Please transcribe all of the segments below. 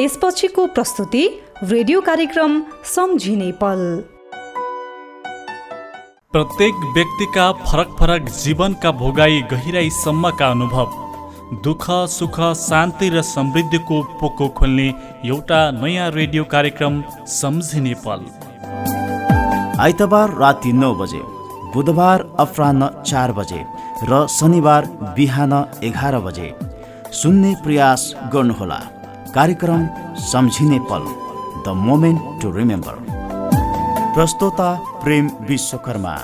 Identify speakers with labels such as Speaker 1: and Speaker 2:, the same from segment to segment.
Speaker 1: यसपछिको प्रस्तुति रेडियो कार्यक्रम सम्झिने पल
Speaker 2: प्रत्येक व्यक्तिका फरक फरक जीवनका भोगाई गहिराईसम्मका अनुभव दुःख सुख शान्ति र समृद्धिको पोको खोल्ने एउटा नयाँ रेडियो कार्यक्रम सम्झिने पल
Speaker 3: आइतबार राति नौ बजे बुधबार अपरान्न चार बजे र शनिबार बिहान एघार बजे। सुन्ने प्रयास गर्नुहोला। कार्यक्रम सम्झिने पल द मोमेन्ट टु रिमेम्बर प्रस्तोता प्रेम विश्वकर्मा।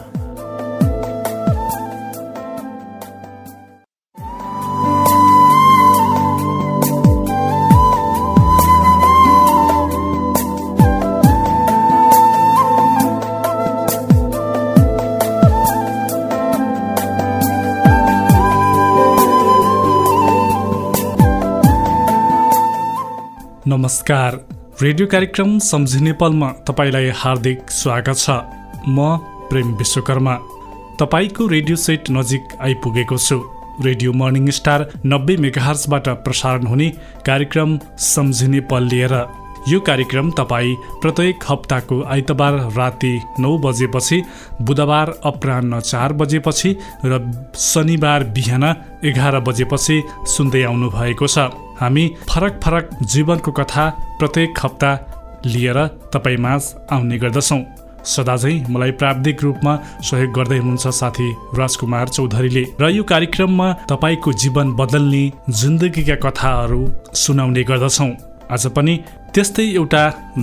Speaker 2: नमस्कार। रेडियो कार्यक्रम सम्झिने पलमा तपाईँलाई हार्दिक स्वागत छ। म प्रेम विश्वकर्मा। तपाईँको रेडियो सेट नजिक आइपुगेको छु। रेडियो मर्निङ स्टार नब्बे मेगाहर्सबाट प्रसारण हुने कार्यक्रम सम्झिने पल लिएर। यो कार्यक्रम तपाईँ प्रत्येक हप्ताको आइतबार राति नौ बजेपछि बुधबार अपरान्न चार बजेपछि र शनिबार बिहान एघार बजेपछि सुन्दै आउनु भएको छ। हामी फरक फरक जीवनको कथा प्रत्येक हप्ता लिएर तपाईँ माझ आउने गर्दछौँ। सदा चाहिँ मलाई प्राविधिक रूपमा सहयोग गर्दै हुनुहुन्छ साथी राजकुमार चौधरीले र यो कार्यक्रममा तपाईँको जीवन बदल्ने जिन्दगीका कथाहरू सुनाउने गर्दछौँ। आज पनि त्यस्तै एउटा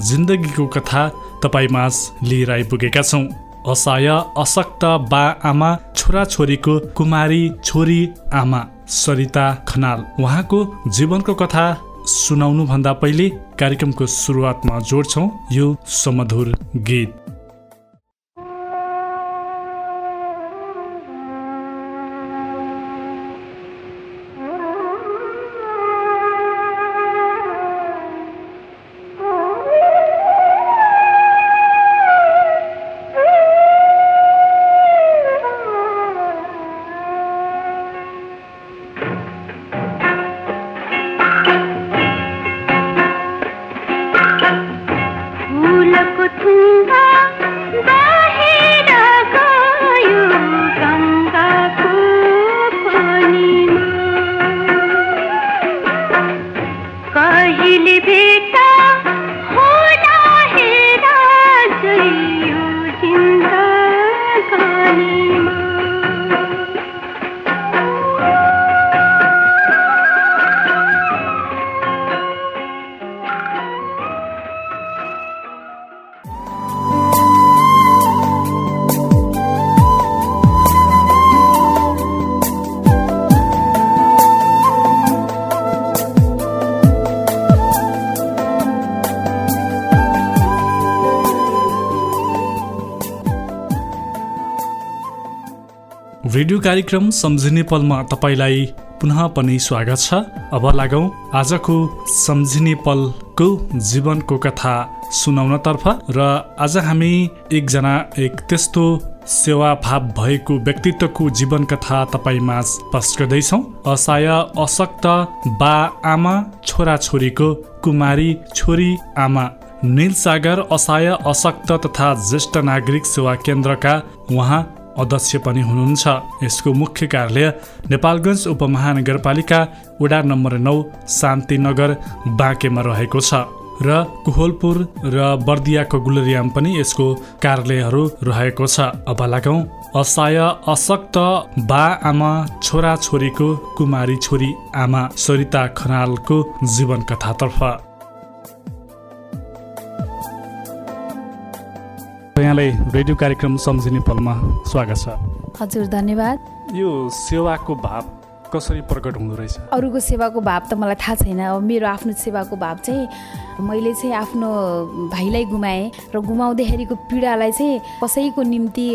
Speaker 2: जिन्दगीको कथा तपाईँ माझ लिएर आइपुगेका छौँ। असहाय अशक्त बा आमा छोराछोरीको कुमारी छोरी आमा सरिता खनाल। उहाँको जीवनको कथा सुनाउनुभन्दा पहिले कार्यक्रमको सुरुवातमा जोड्छौँ यो समधुर गीत। कार्यक्रम सम्झिने पलमा तपाईँलाई पुनः पनि स्वागत छ। अब लागौँ आजको सम्झिने पलको जीवनको कथा सुनाउनतर्फ र आज हामी एकजना एक त्यस्तो सेवाभाव भएको व्यक्तित्वको जीवन कथा तपाईँ माझ पेस गर्दैछौँ। असहाय अशक्त बा आमा छोराछोरीको कुमारी छोरी आमा निलसागर असहाय अशक्त तथा ज्येष्ठ नागरिक सेवा केन्द्रका उहाँ अध्यक्ष पनि हुनुहुन्छ। यसको मुख्य कार्यालय नेपालगञ्ज उपमहानगरपालिका वडा नम्बर नौ शान्तिनगर बाँकेमा रहेको छ र कोहलपुर र बर्दियाको गुलरियाम पनि यसको कार्यालयहरू रहेको छ। अब लागौँ असहाय अशक्त बा आमा छोरा छोरीको कुमारी छोरी आमा सरिता खनालको जीवन कथातर्फ यहाँलाई रेडियो कार्यक्रम सम्झिने पलमा स्वागत छ।
Speaker 4: हजुर धन्यवाद।
Speaker 2: यो सेवाको भाव कसरी प्रकट हुँदो रहेछ?
Speaker 4: अरूको सेवाको भाव त मलाई थाहा छैन। अब मेरो आफ्नो सेवाको भाव चाहिँ मैले चाहिँ आफ्नो भाइलाई गुमाएँ र गुमाउँदाखेरिको पीडालाई चाहिँ कसैको निम्ति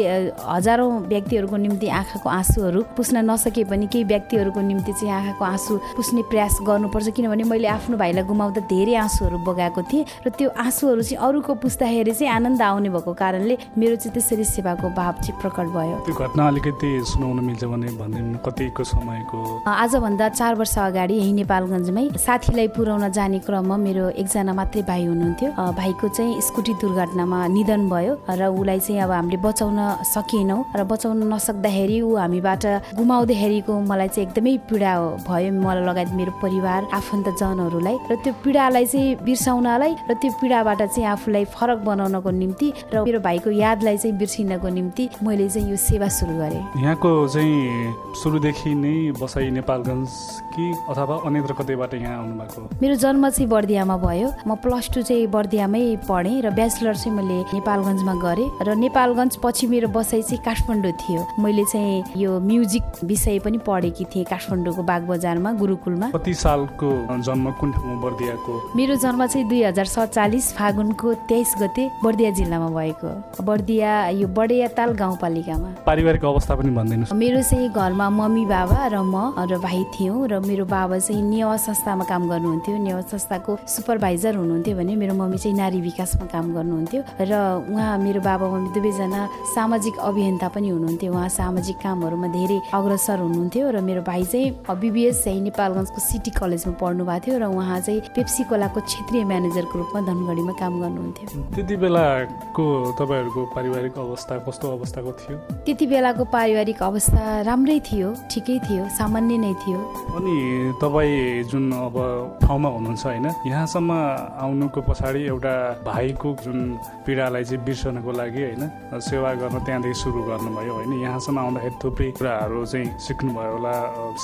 Speaker 4: हजारौँ व्यक्तिहरूको निम्ति आँखाको आँसुहरू पुस्न नसके पनि केही व्यक्तिहरूको निम्ति चाहिँ आँखाको आँसु पुस्ने प्रयास गर्नुपर्छ। किनभने मैले आफ्नो भाइलाई गुमाउँदा धेरै आँसुहरू बगाएको थिएँ र त्यो आँसुहरू चाहिँ अरूको पुस्दाखेरि चाहिँ आनन्द आउने भएको कारणले मेरो चाहिँ त्यसरी सेवाको भाव चाहिँ प्रकट भयो।
Speaker 2: त्यो घटना अलिकति सुनाउन मिल्छ भने भनिदिनु कतिको समयको?
Speaker 4: आजभन्दा चार वर्ष अगाडि यही नेपालगञ्जमै साथीलाई पुर्याउन जाने क्रममा मेरो एकजना मात्रै भाइ हुनुहुन्थ्यो। भाइको चाहिँ स्कुटी दुर्घटनामा निधन भयो र उसलाई चाहिँ अब हामीले बचाउन सकेनौँ र बचाउन नसक्दाखेरि ऊ हामीबाट गुमाउँदाखेरिको मलाई चाहिँ एकदमै पीडा भयो मलाई लगायत मेरो परिवार आफन्तजनहरूलाई र त्यो पीडालाई चाहिँ बिर्साउनलाई र त्यो पीडाबाट चाहिँ आफूलाई फरक बनाउनको निम्ति र मेरो भाइको यादलाई चाहिँ बिर्सिनको निम्ति मैले चाहिँ यो सेवा सुरु गरेँ।
Speaker 2: यहाँको चाहिँ सुरुदेखि नै बसाइ नेपालगञ्ज कि अथवा अन्यत्र कतैबाट यहाँ आउनुभएको?
Speaker 4: मेरो जन्म चाहिँ बर्दियामा भयो। म प्लस टू चाहिँ बर्दियामै पढेँ र ब्याचलर चाहिँ मैले नेपालगञ्जमा गरेँ र नेपालगञ्ज पछि मेरो बसाइ चाहिँ काठमाडौँ थियो। मैले चाहिँ यो म्युजिक विषय पनि पढेकी थिएँ काठमाडौँको बागबजारमा गुरुकुलमा।
Speaker 2: कति सालको जन्म कुन ठाउँमा बर्दियाको?
Speaker 4: मेरो जन्म चाहिँ दुई हजार सत्तालिस फागुनको तेइस गते बर्दिया जिल्लामा भएको। बर्दिया यो बडेया ताल गाउँपालिकामा।
Speaker 2: पारिवारिक अवस्था पनि भनिदिनुहोस्।
Speaker 4: मेरो चाहिँ घरमा मम्मी बाबा र म र भाइ थियौँ र मेरो बाबा चाहिँ नेवा संस्थामा काम गर्नुहुन्थ्यो। नेवा संस्थाको सुपरभाइजर हुनुहुन्थ्यो भने मेरो मम्मी चाहिँ नारी विकासमा काम गर्नुहुन्थ्यो र उहाँ मेरो बाबा मम्मी दुवैजना सामाजिक अभियन्ता पनि हुनुहुन्थ्यो। उहाँ सामाजिक कामहरूमा धेरै अग्रसर हुनुहुन्थ्यो र मेरो भाइ चाहिँ बिबिएस चाहिँ नेपालगञ्जको सिटी कलेजमा पढ्नु भएको थियो र उहाँ चाहिँ पेप्सी कोलाको क्षेत्रीय म्यानेजरको रूपमा धनगढीमा काम गर्नुहुन्थ्यो।
Speaker 2: त्यति बेलाको तपाईँहरूको पारिवारिक अवस्था कस्तो अवस्थाको थियो?
Speaker 4: त्यति बेलाको पारिवारिक अवस्था राम्रै थियो ठिकै थियो सामान्य नै थियो।
Speaker 2: अनि तपाईँ जुन अब ठाउँमा हुनुहुन्छ होइन यहाँसम्म आउनुको पछाडि एउटा भाइको जुन पीडालाई चाहिँ बिर्सनको लागि होइन सेवा गर्न त्यहाँदेखि सुरु गर्नुभयो होइन। यहाँसम्म आउँदाखेरि थुप्रै कुराहरू चाहिँ सिक्नुभयो होला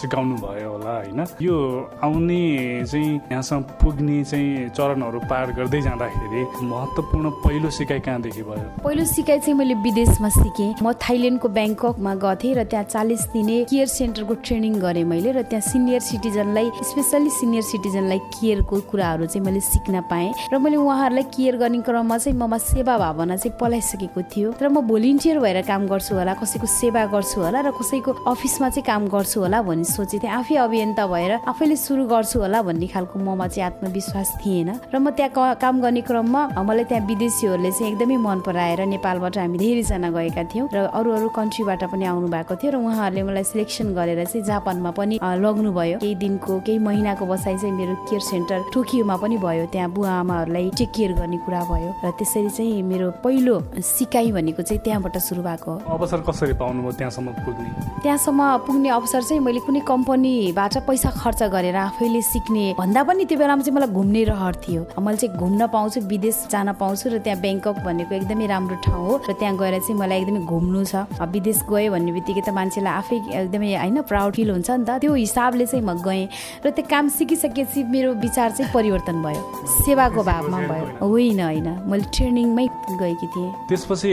Speaker 2: सिकाउनु भयो होला होइन। यो आउने चाहिँ यहाँसम्म पुग्ने चाहिँ चरणहरू पार गर्दै जाँदाखेरि महत्त्वपूर्ण पहिलो सिकाइ कहाँदेखि भयो?
Speaker 4: पहिलो सिकाइ चाहिँ मैले विदेशमा सिकेँ। म थाइल्यान्डको ब्याङ्ककमा गथेँ र त्यहाँ चालिस दिने केयर सेन्टरको ट्रेनिङ गरेँ मैले र त्यहाँ सिनियर सिटिजनलाई स्पेसल्ली सिनियर सिटिजनलाई केयरको कुराहरू चाहिँ मैले सिक्न पाएँ र मैले उहाँहरूलाई केयर गर्ने क्रममा चाहिँ ममा सेवा भावना चाहिँ पलाइसकेको थियो। र म भोलिन्टियर भएर काम गर्छु होला कसैको सेवा गर्छु होला र कसैको अफिसमा चाहिँ काम गर्छु होला भन्ने सोचेको थिएँ। आफै अभियन्ता भएर आफैले सुरु गर्छु होला भन्ने खालको ममा चाहिँ आत्मविश्वास थिएन। र म त्यहाँ काम गर्ने क्रममा मलाई त्यहाँ विदेशीहरूले चाहिँ एकदमै मन पराएर नेपालबाट हामी धेरैजना गएका थियौँ र अरू अरू कन्ट्रीबाट पनि आउनु भएको थियो र उहाँहरूले मलाई सिलेक्सन गरेर चाहिँ जापानमा पनि लग्नुभयो। केही दिनको केही महिनाको बसाइ चाहिँ मेरो केयर सेन्टर टोकियोमा पनि भयो त्यहाँ बुवा आमाहरूलाई टेक केयर गर्ने कुरा भयो र त्यसरी चाहिँ मेरो पहिलो सिकाइ भनेको चाहिँ त्यहाँबाट सुरु भएको
Speaker 2: अवसर कसरी पाउनुभयो त्यहाँसम्म पुग्ने?
Speaker 4: त्यहाँसम्म पुग्ने अवसर चाहिँ मैले कुनै कम्पनीबाट पैसा खर्च गरेर आफैले सिक्ने भन्दा पनि त्यो बेलामा चाहिँ मलाई घुम्ने रहर थियो। मैले चाहिँ घुम्न पाउँछु विदेश जान पाउँछु र त्यहाँ ब्याङ्कक भनेको एकदमै राम्रो ठाउँ हो र त्यहाँ गएर चाहिँ मलाई एकदमै घुम्नु छ। विदेश गयो भन्ने बित्तिकै त मान्छेलाई आफै एकदमै होइन प्राउड फिल हुन्छ नि त। त्यो हिसाबले चाहिँ म गएँ र त्यो काम सिकिसकेपछि मेरो विचार चाहिँ परिवर्तन भयो। सेवाको भावमा भयो। होइन होइन। मैले ट्रेनिङमै गएकी थिएँ।
Speaker 2: त्यसपछि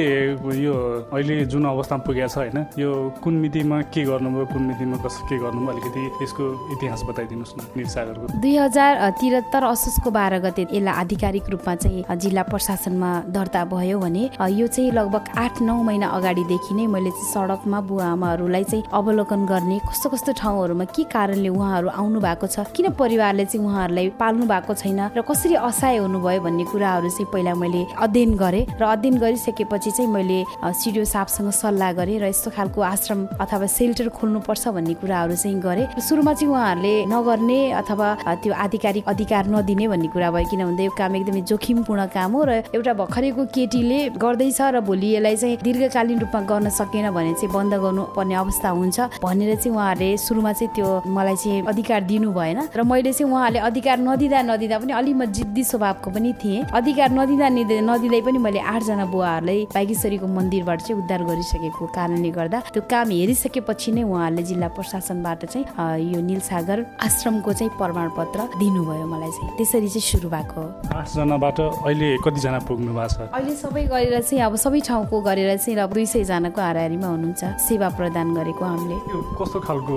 Speaker 2: यो अहिले जुन अवस्थामा पुगेको छ होइन यो कुन मितिमा के गर्नुभयो कुन मितिमा कसो के गर्नुभयो अलिकति यसको इतिहास बताइदिनुहोस् न निरसागरको
Speaker 4: दुई हजार त्रिहत्तर असोजको बाह्र गते यसलाई आधिकारिक रूपमा चाहिँ जिल्ला प्रशासनमा दर्ता भयो भने यो चाहिँ लगभग आठ नौ महिना अगाडिदेखि नै मैले चाहिँ सडकमा बुवा आमाहरूलाई चाहिँ अवलोकन गर्ने कस्तो कस्तो ठाउँहरूमा के कारणले उहाँहरू आउनु भएको छ किन परिवारले चाहिँ उहाँहरूलाई पाल्नु भएको छैन र कसरी असहाय हुनुभयो भन्ने कुराहरू चाहिँ पहिला मैले अध्ययन गरेँ र अध्ययन गरिसकेपछि चाहिँ मैले सिडिओ साहबसँग सल्लाह गरेँ र यस्तो खालको आश्रम अथवा सेल्टर खोल्नुपर्छ भन्ने कुराहरू चाहिँ गरेँ। सुरुमा चाहिँ उहाँहरूले नगर्ने अथवा त्यो आधिकारिक अधिकार नदिने भन्ने कुरा भयो किनभने यो काम एकदमै जोखिमपूर्ण काम हो र एउटा भर्खरैको केटीले गर्दैछ र भोलि यसलाई चाहिँ दीर्घकालीन रूपमा गर्न सकेन भने चाहिँ बन्द गर्नुपर्ने अवस्था हुन्छ भनेर चाहिँ उहाँहरूले सुरुमा चाहिँ त्यो मलाई चाहिँ अधिकार दिनु भएन र मैले चाहिँ उहाँहरूले अधिकार नदिँदा नदिँदा पनि अलि म जिद्दी स्वभावको पनि थिएँ। अधिकार नदिँदा नदिँदै पनि मैले आठजना बुवाहरूलाई बागेश्वरीको मन्दिरबाट चाहिँ उद्धार गरिसकेको कारणले गर्दा त्यो काम हेरिसकेपछि नै उहाँहरूले जिल्ला प्रशासनबाट चाहिँ यो निलसागर आश्रमको चाहिँ प्रमाणपत्र दिनुभयो मलाई चाहिँ। त्यसरी चाहिँ सुरु भएको
Speaker 2: आठजनाबाट अहिले कतिजना पुग्नु भएको छ?
Speaker 4: अहिले सबै गरेर चाहिँ अब सबै ठाउँको गरेर चाहिँ अब दुई सयजनाको हाराहारीमा हुनुहुन्छ। सेवा प्रदान गरेको हामीले।
Speaker 2: कस्तो खालको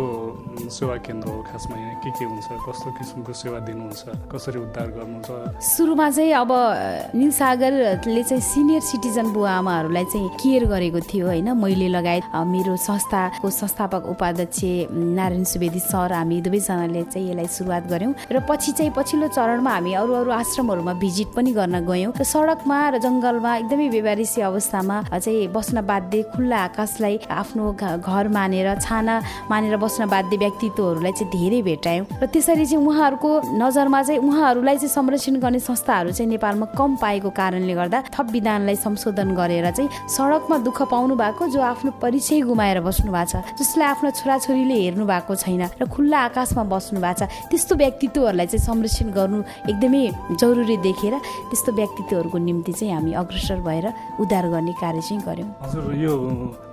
Speaker 2: सेवा केन्द्र हो खासमा यहाँ? के के हुन्छ? कस्तो किसिमको सेवा दिनुहुन्छ? कसरी उद्धार
Speaker 4: सुरुमा चाहिँ अब निलसागरले चाहिँ सिनियर सिटिजन बुवा आमाहरूलाई चाहिँ केयर गरेको थियो होइन। मैले लगायत मेरो संस्थाको संस्थापक उपाध्यक्ष नारायण सुवेदी सर हामी दुवैजनाले चाहिँ यसलाई सुरुवात गऱ्यौँ। र पछि चाहिँ पछिल्लो चरणमा हामी अरू अरू आश्रमहरूमा भिजिट पनि गर्न गयौँ। र सडकमा र जङ्गलमा एकदमै बेबारिसी अवस्थामा चाहिँ बस्न बाध्य खुल्ला आकाशलाई आफ्नो घर मानेर छाना मानेर बस्न बाध्य व्यक्तित्वहरूलाई चाहिँ धेरै भेटायौँ र त्यसरी चाहिँ उहाँहरूको नजरमा चाहिँ उहाँहरूलाई चाहिँ संरक्षण गर्ने संस्थाहरू चाहिँ नेपालमा कम पाएको कारणले गर्दा थप विधानलाई संशोधन गरेर चाहिँ सडकमा दुःख पाउनु भएको जो आफ्नो परिचय गुमाएर बस्नु भएको छ जसलाई आफ्नो छोराछोरीले हेर्नु भएको छैन र खुल्ला आकाशमा बस्नु भएको छ त्यस्तो व्यक्तित्वहरूलाई चाहिँ संरक्षण गर्नु एकदमै जरुरी देखेर त्यस्तो व्यक्तित्वहरूको निम्ति चाहिँ हामी अग्रसर भएर उद्धार गर्ने कार्य चाहिँ गऱ्यौँ।
Speaker 2: हजुर यो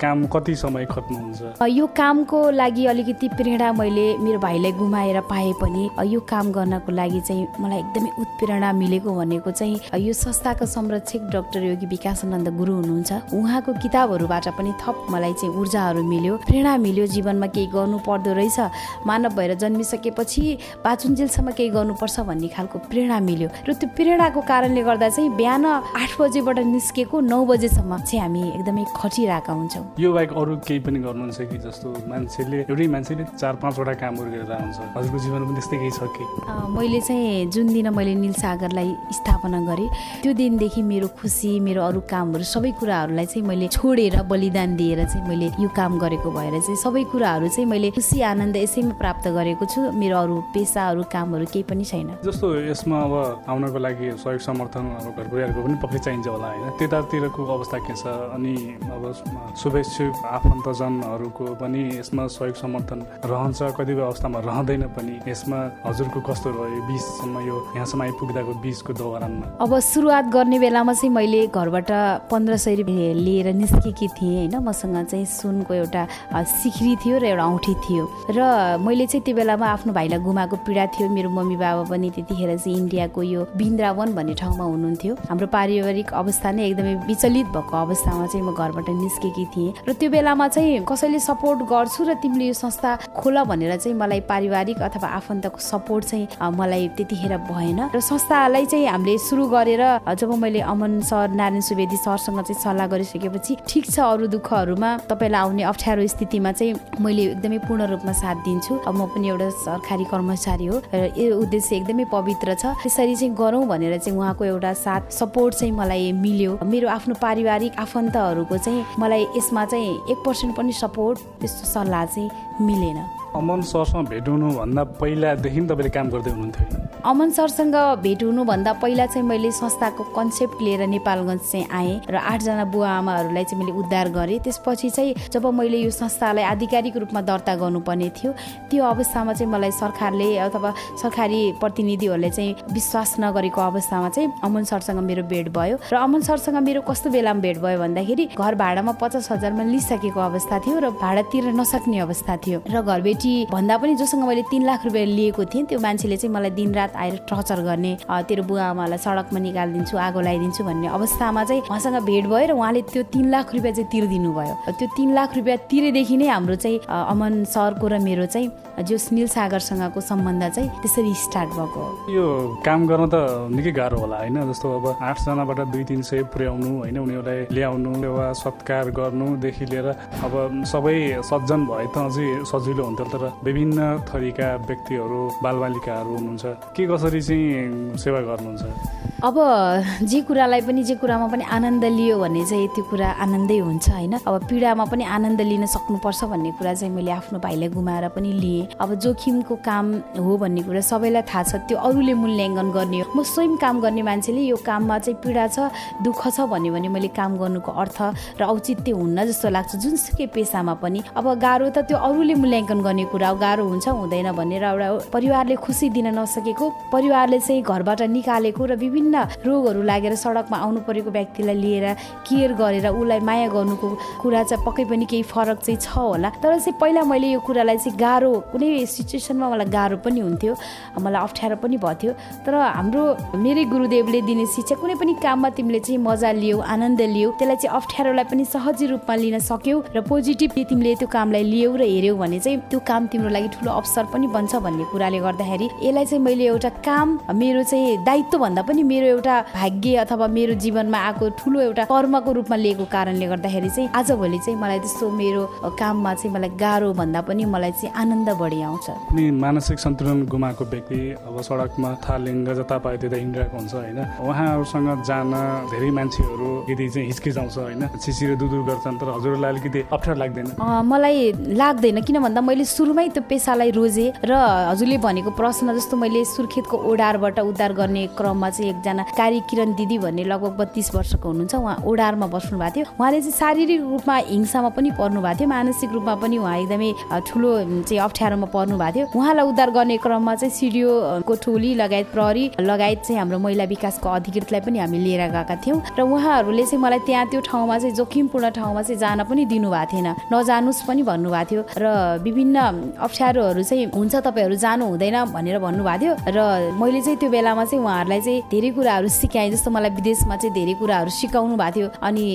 Speaker 2: काम कति समय खट्नुहुन्छ
Speaker 4: यो कामको लागि अलिकति प्रेरणा मैले मेरो भाइलाई गुमाएर पाए पनि यो काम गर्नको लागि चाहिँ मलाई एकदमै उत्प्रेरणा मिलेको भनेको चाहिँ यो संस्थाको संरक्षक डाक्टर योगी विकासानन्द गुरु हुनुहुन्छ। उहाँको किताबहरूबाट पनि थप मलाई चाहिँ ऊर्जाहरू मिल्यो प्रेरणा मिल्यो जीवनमा केही गर्नु पर्दो रहेछ। मानव भएर जन्मिसकेपछि बाचुन्जेलसम्म केही गर्नुपर्छ भन्ने खालको प्रेरणा मिल्यो। र त्यो प्रेरणाको कारणले गर्दा चाहिँ बिहान आठ बजेबाट निस्केको नौ बजेसम्म चाहिँ हामी एकदमै खटिरहेका हुन्छौँ।
Speaker 2: यो बाहेक अरू केही पनि गर्नुहुन्छ कि? जस्तो मान्छेले एउटै मान्छेले चार पाँचवटा कामहरू गरेर हुन्छ हजुरको जीवन पनि त्यस्तै केही छ कि?
Speaker 4: मैले चाहिँ जुन दिन मैले निलसागरलाई स्थापना गरेँ। त्यो दिनदेखि मेरो खुसी मेरो अरू कामहरू सबै कुराहरूलाई चाहिँ मैले छोडेर बलिदान दिएर चाहिँ मैले यो काम गरेको भएर चाहिँ सबै कुराहरू चाहिँ मैले खुसी आनन्द यसैमा प्राप्त गरेको छु। मेरो अरू पेसा अरू कामहरू केही पनि छैन।
Speaker 2: जस्तो यसमा अब आउनको लागि सहयोग समर्थन अब घर परिवारको पनि पक्कै चाहिन्छ होला होइन? त्यतातिरको अवस्था के छ? अनि अब शुभेच्छुक आफन्तजनहरूको पनि यसमा सहयोग समर्थन रहन्छ। कतिपय अवस्थामा रहँदैन पनि। यसमा हजुरको कस्तो रह्यो? बिचसम्म यो यहाँसम्म आइपुग्दाको बिचको दौरानमा?
Speaker 4: अब सुरुवात गर्ने बेलामा चाहिँ मैले घरबाट पन्ध्र सय रुपियाँ लिएर निस्केकी थिएँ होइन। मसँग चाहिँ सुनको एउटा सिक्री थियो र एउटा औँठी थियो। र मैले चाहिँ त्यो बेलामा आफ्नो भाइलाई गुमाएको पीडा थियो। मेरो मम्मी बाबा पनि त्यतिखेर चाहिँ इन्डियाको यो बिन्द्रावन भन्ने ठाउँमा हुनुहुन्थ्यो। हाम्रो पारिवारिक अवस्था नै एकदमै विचलित भएको अवस्थामा चाहिँ म घरबाट निस्केकी थिएँ। र त्यो बेलामा चाहिँ कसैले सपोर्ट गर्छु र तिमीले यो संस्था खोल भनेर चाहिँ मलाई पारिवारिक अथवा आफन्तको सपोर्ट चाहिँ मलाई त्यतिखेर भएन। र संस्थालाई चाहिँ हामीले सुरु गरेर जब मैले अमन सर नारायण सुवेदी सरसँग चाहिँ सल्लाह गरिसकेपछि ठिक छ अरू दुःखहरूमा तपाईँलाई आउने अप्ठ्यारो स्थितिमा चाहिँ मैले एकदमै पूर्ण रूपमा साथ दिन्छु। अब म पनि एउटा सरकारी कर्मचारी हो र यो उद्देश्य एकदमै पवित्र छ। त्यसरी चाहिँ गरौँ भनेर चाहिँ उहाँको एउटा साथ सपोर्ट चाहिँ मलाई मिल्यो। मेरो आफ्नो पारिवारिक आफन्तहरूको चाहिँ मलाई यसमा चाहिँ एक पर्सेन्ट पनि सपोर्ट त्यस्तो सल्लाह चाहिँ मिलेन।
Speaker 2: अमन सरसँग भेट हुनुभन्दा पहिलादेखि तपाईँले काम गर्दै हुनुहुन्थ्यो।
Speaker 4: अमन सरसँग भेट हुनुभन्दा पहिला चाहिँ मैले संस्थाको कन्सेप्ट लिएर नेपालगञ्ज चाहिँ आएँ र आठजना बुवा आमाहरूलाई चाहिँ मैले उद्धार गरेँ। त्यसपछि चाहिँ जब मैले यो संस्थालाई आधिकारिक रूपमा दर्ता गर्नुपर्ने थियो त्यो अवस्थामा चाहिँ मलाई सरकारले अथवा सरकारी प्रतिनिधिहरूले चाहिँ विश्वास नगरेको अवस्थामा चाहिँ अमन सरसँग मेरो भेट भयो। र अमन सरसँग मेरो कस्तो बेलामा भेट भयो भन्दाखेरि घर भाडामा पचास हजारमा लिइसकेको अवस्था थियो र भाडा तिर्न नसक्ने अवस्था थियो। र घरबेटी भन्दा पनि जोसँग मैले तिन लाख रुपियाँ लिएको थिएँ त्यो मान्छेले चाहिँ मलाई दिनरात रात आएर टर्चर गर्ने तेरो बुवा आमालाई सडकमा निकालिदिन्छु आगो लगाइदिन्छु भन्ने अवस्थामा चाहिँ उहाँसँग भेट भयो र उहाँले त्यो तिन लाख रुपियाँ चाहिँ तिरिदिनु भयो। त्यो तिन लाख रुपियाँ तिरेदेखि नै हाम्रो चाहिँ अमन सरको र मेरो चाहिँ जो सुनिल सागरसँगको सम्बन्ध चाहिँ त्यसरी स्टार्ट भएको
Speaker 2: यो काम गर्न त निकै गाह्रो होला होइन? जस्तो अब आठजनाबाट दुई तिन सय पुर्याउनु होइन? उनीहरूलाई ल्याउनु वा सत्कार गर्नुदेखि लिएर अब सबै सज्जन भए त अझै सजिलो हुन्थ्यो तर विभिन्न थरीका व्यक्तिहरू बालबालिकाहरू हुनुहुन्छ के कसरी चाहिँ सेवा गर्नुहुन्छ?
Speaker 4: अब जे कुरालाई पनि जे कुरामा पनि आनन्द लियो भने चाहिँ त्यो कुरा आनन्दै हुन्छ होइन? अब पीडामा पनि आनन्द लिन सक्नुपर्छ भन्ने कुरा चाहिँ मैले आफ्नो भाइलाई गुमाएर पनि लिएँ। अब जोखिमको काम हो भन्ने कुरा सबैलाई थाहा छ त्यो अरूले मूल्याङ्कन गर्ने हो। म स्वयं काम गर्ने मान्छेले यो काममा चाहिँ पीडा छ दुःख छ भन्यो भने मैले काम गर्नुको अर्थ र औचित्य हुन्न जस्तो लाग्छ जुनसुकै पेसामा पनि। अब गाह्रो त त्यो अरूले मूल्याङ्कन गर्ने कुरा गाह्रो हुन्छ हुँदैन भनेर एउटा परिवारले खुसी दिन नसकेको परिवारले चाहिँ घरबाट निकालेको र विभिन्न रोगहरू लागेर सडकमा आउनु परेको व्यक्तिलाई लिएर केयर गरेर उसलाई माया गर्नुको कुरा चाहिँ पक्कै पनि केही फरक चाहिँ छ होला। तर चाहिँ पहिला मैले यो कुरालाई चाहिँ गाह्रो कुनै सिचुएसनमा मलाई गाह्रो पनि हुन्थ्यो मलाई अप्ठ्यारो पनि भयो तर हाम्रो मेरै गुरुदेवले दिने शिक्षा कुनै पनि काममा तिमीले चाहिँ मजा लियो आनन्द लियो त्यसलाई चाहिँ अप्ठ्यारोलाई पनि सहजी रूपमा लिन सक्यौ र पोजिटिभली तिमीले त्यो कामलाई लियौ र हेऱ्यौ भने चाहिँ त्यो काम तिम्रो लागि ठुलो अवसर पनि बन्छ भन्ने कुराले गर्दाखेरि यसलाई चाहिँ मैले एउटा काम मेरो चाहिँ दायित्व भन्दा पनि मेरो एउटा भाग्य अथवा मेरो जीवनमा आएको ठुलो एउटा कर्मको रूपमा लिएको कारणले गर्दाखेरि चाहिँ आजभोलि चाहिँ मलाई त्यस्तो मेरो काममा चाहिँ मलाई गाह्रो भन्दा पनि मलाई चाहिँ आनन्द बढी आउँछ।
Speaker 2: अनि मानसिक सन्तुलन गुमाएको व्यक्ति अब सडकमा थालिङ्ग जता पायो त्यता हिँडिरहेको हुन्छ होइन। उहाँहरूसँग जान धेरै मान्छेहरू यदि चाहिँ हिचकिचाउँछ होइन। चिसिरो दुधुर गर्छन् तर हजुरलाई अलिकति अप्ठ्यारो लाग्दैन।
Speaker 4: मलाई लाग्दैन किन भन्दा मैले सुरुमै त्यो पेसालाई रोजेँ र हजुरले भनेको प्रश्न जस्तो मैले सुर्खेतको ओडारबाट उद्धार गर्ने क्रममा चाहिँ एकजना कार्य किरण दिदी भन्ने लगभग बत्तिस वर्षको हुनुहुन्छ। उहाँ ओडारमा बस्नु भएको थियो। उहाँले चाहिँ शारीरिक रूपमा हिंसामा पनि पर्नु भएको थियो। मानसिक रूपमा पनि उहाँ एकदमै ठुलो चाहिँ अप्ठ्यारोमा पर्नु भएको थियो। उहाँलाई उद्धार गर्ने क्रममा चाहिँ सिडिओको टोली लगायत प्रहरी लगायत चाहिँ हाम्रो महिला विकासको अधिकृतलाई पनि हामी लिएर गएका थियौँ। र उहाँहरूले चाहिँ मलाई त्यहाँ त्यो ठाउँमा चाहिँ जोखिमपूर्ण ठाउँमा चाहिँ जान पनि दिनुभएको थिएन। नजानुस् पनि भन्नुभएको थियो। र विभिन्न अप्ठ्यारोहरू चाहिँ हुन्छ तपाईँहरू जानु हुँदैन भनेर भन्नुभएको थियो। र मैले चाहिँ त्यो बेलामा चाहिँ उहाँहरूलाई चाहिँ धेरै कुराहरू सिकाएँ जस्तो मलाई विदेशमा चाहिँ धेरै कुराहरू सिकाउनु भएको थियो। अनि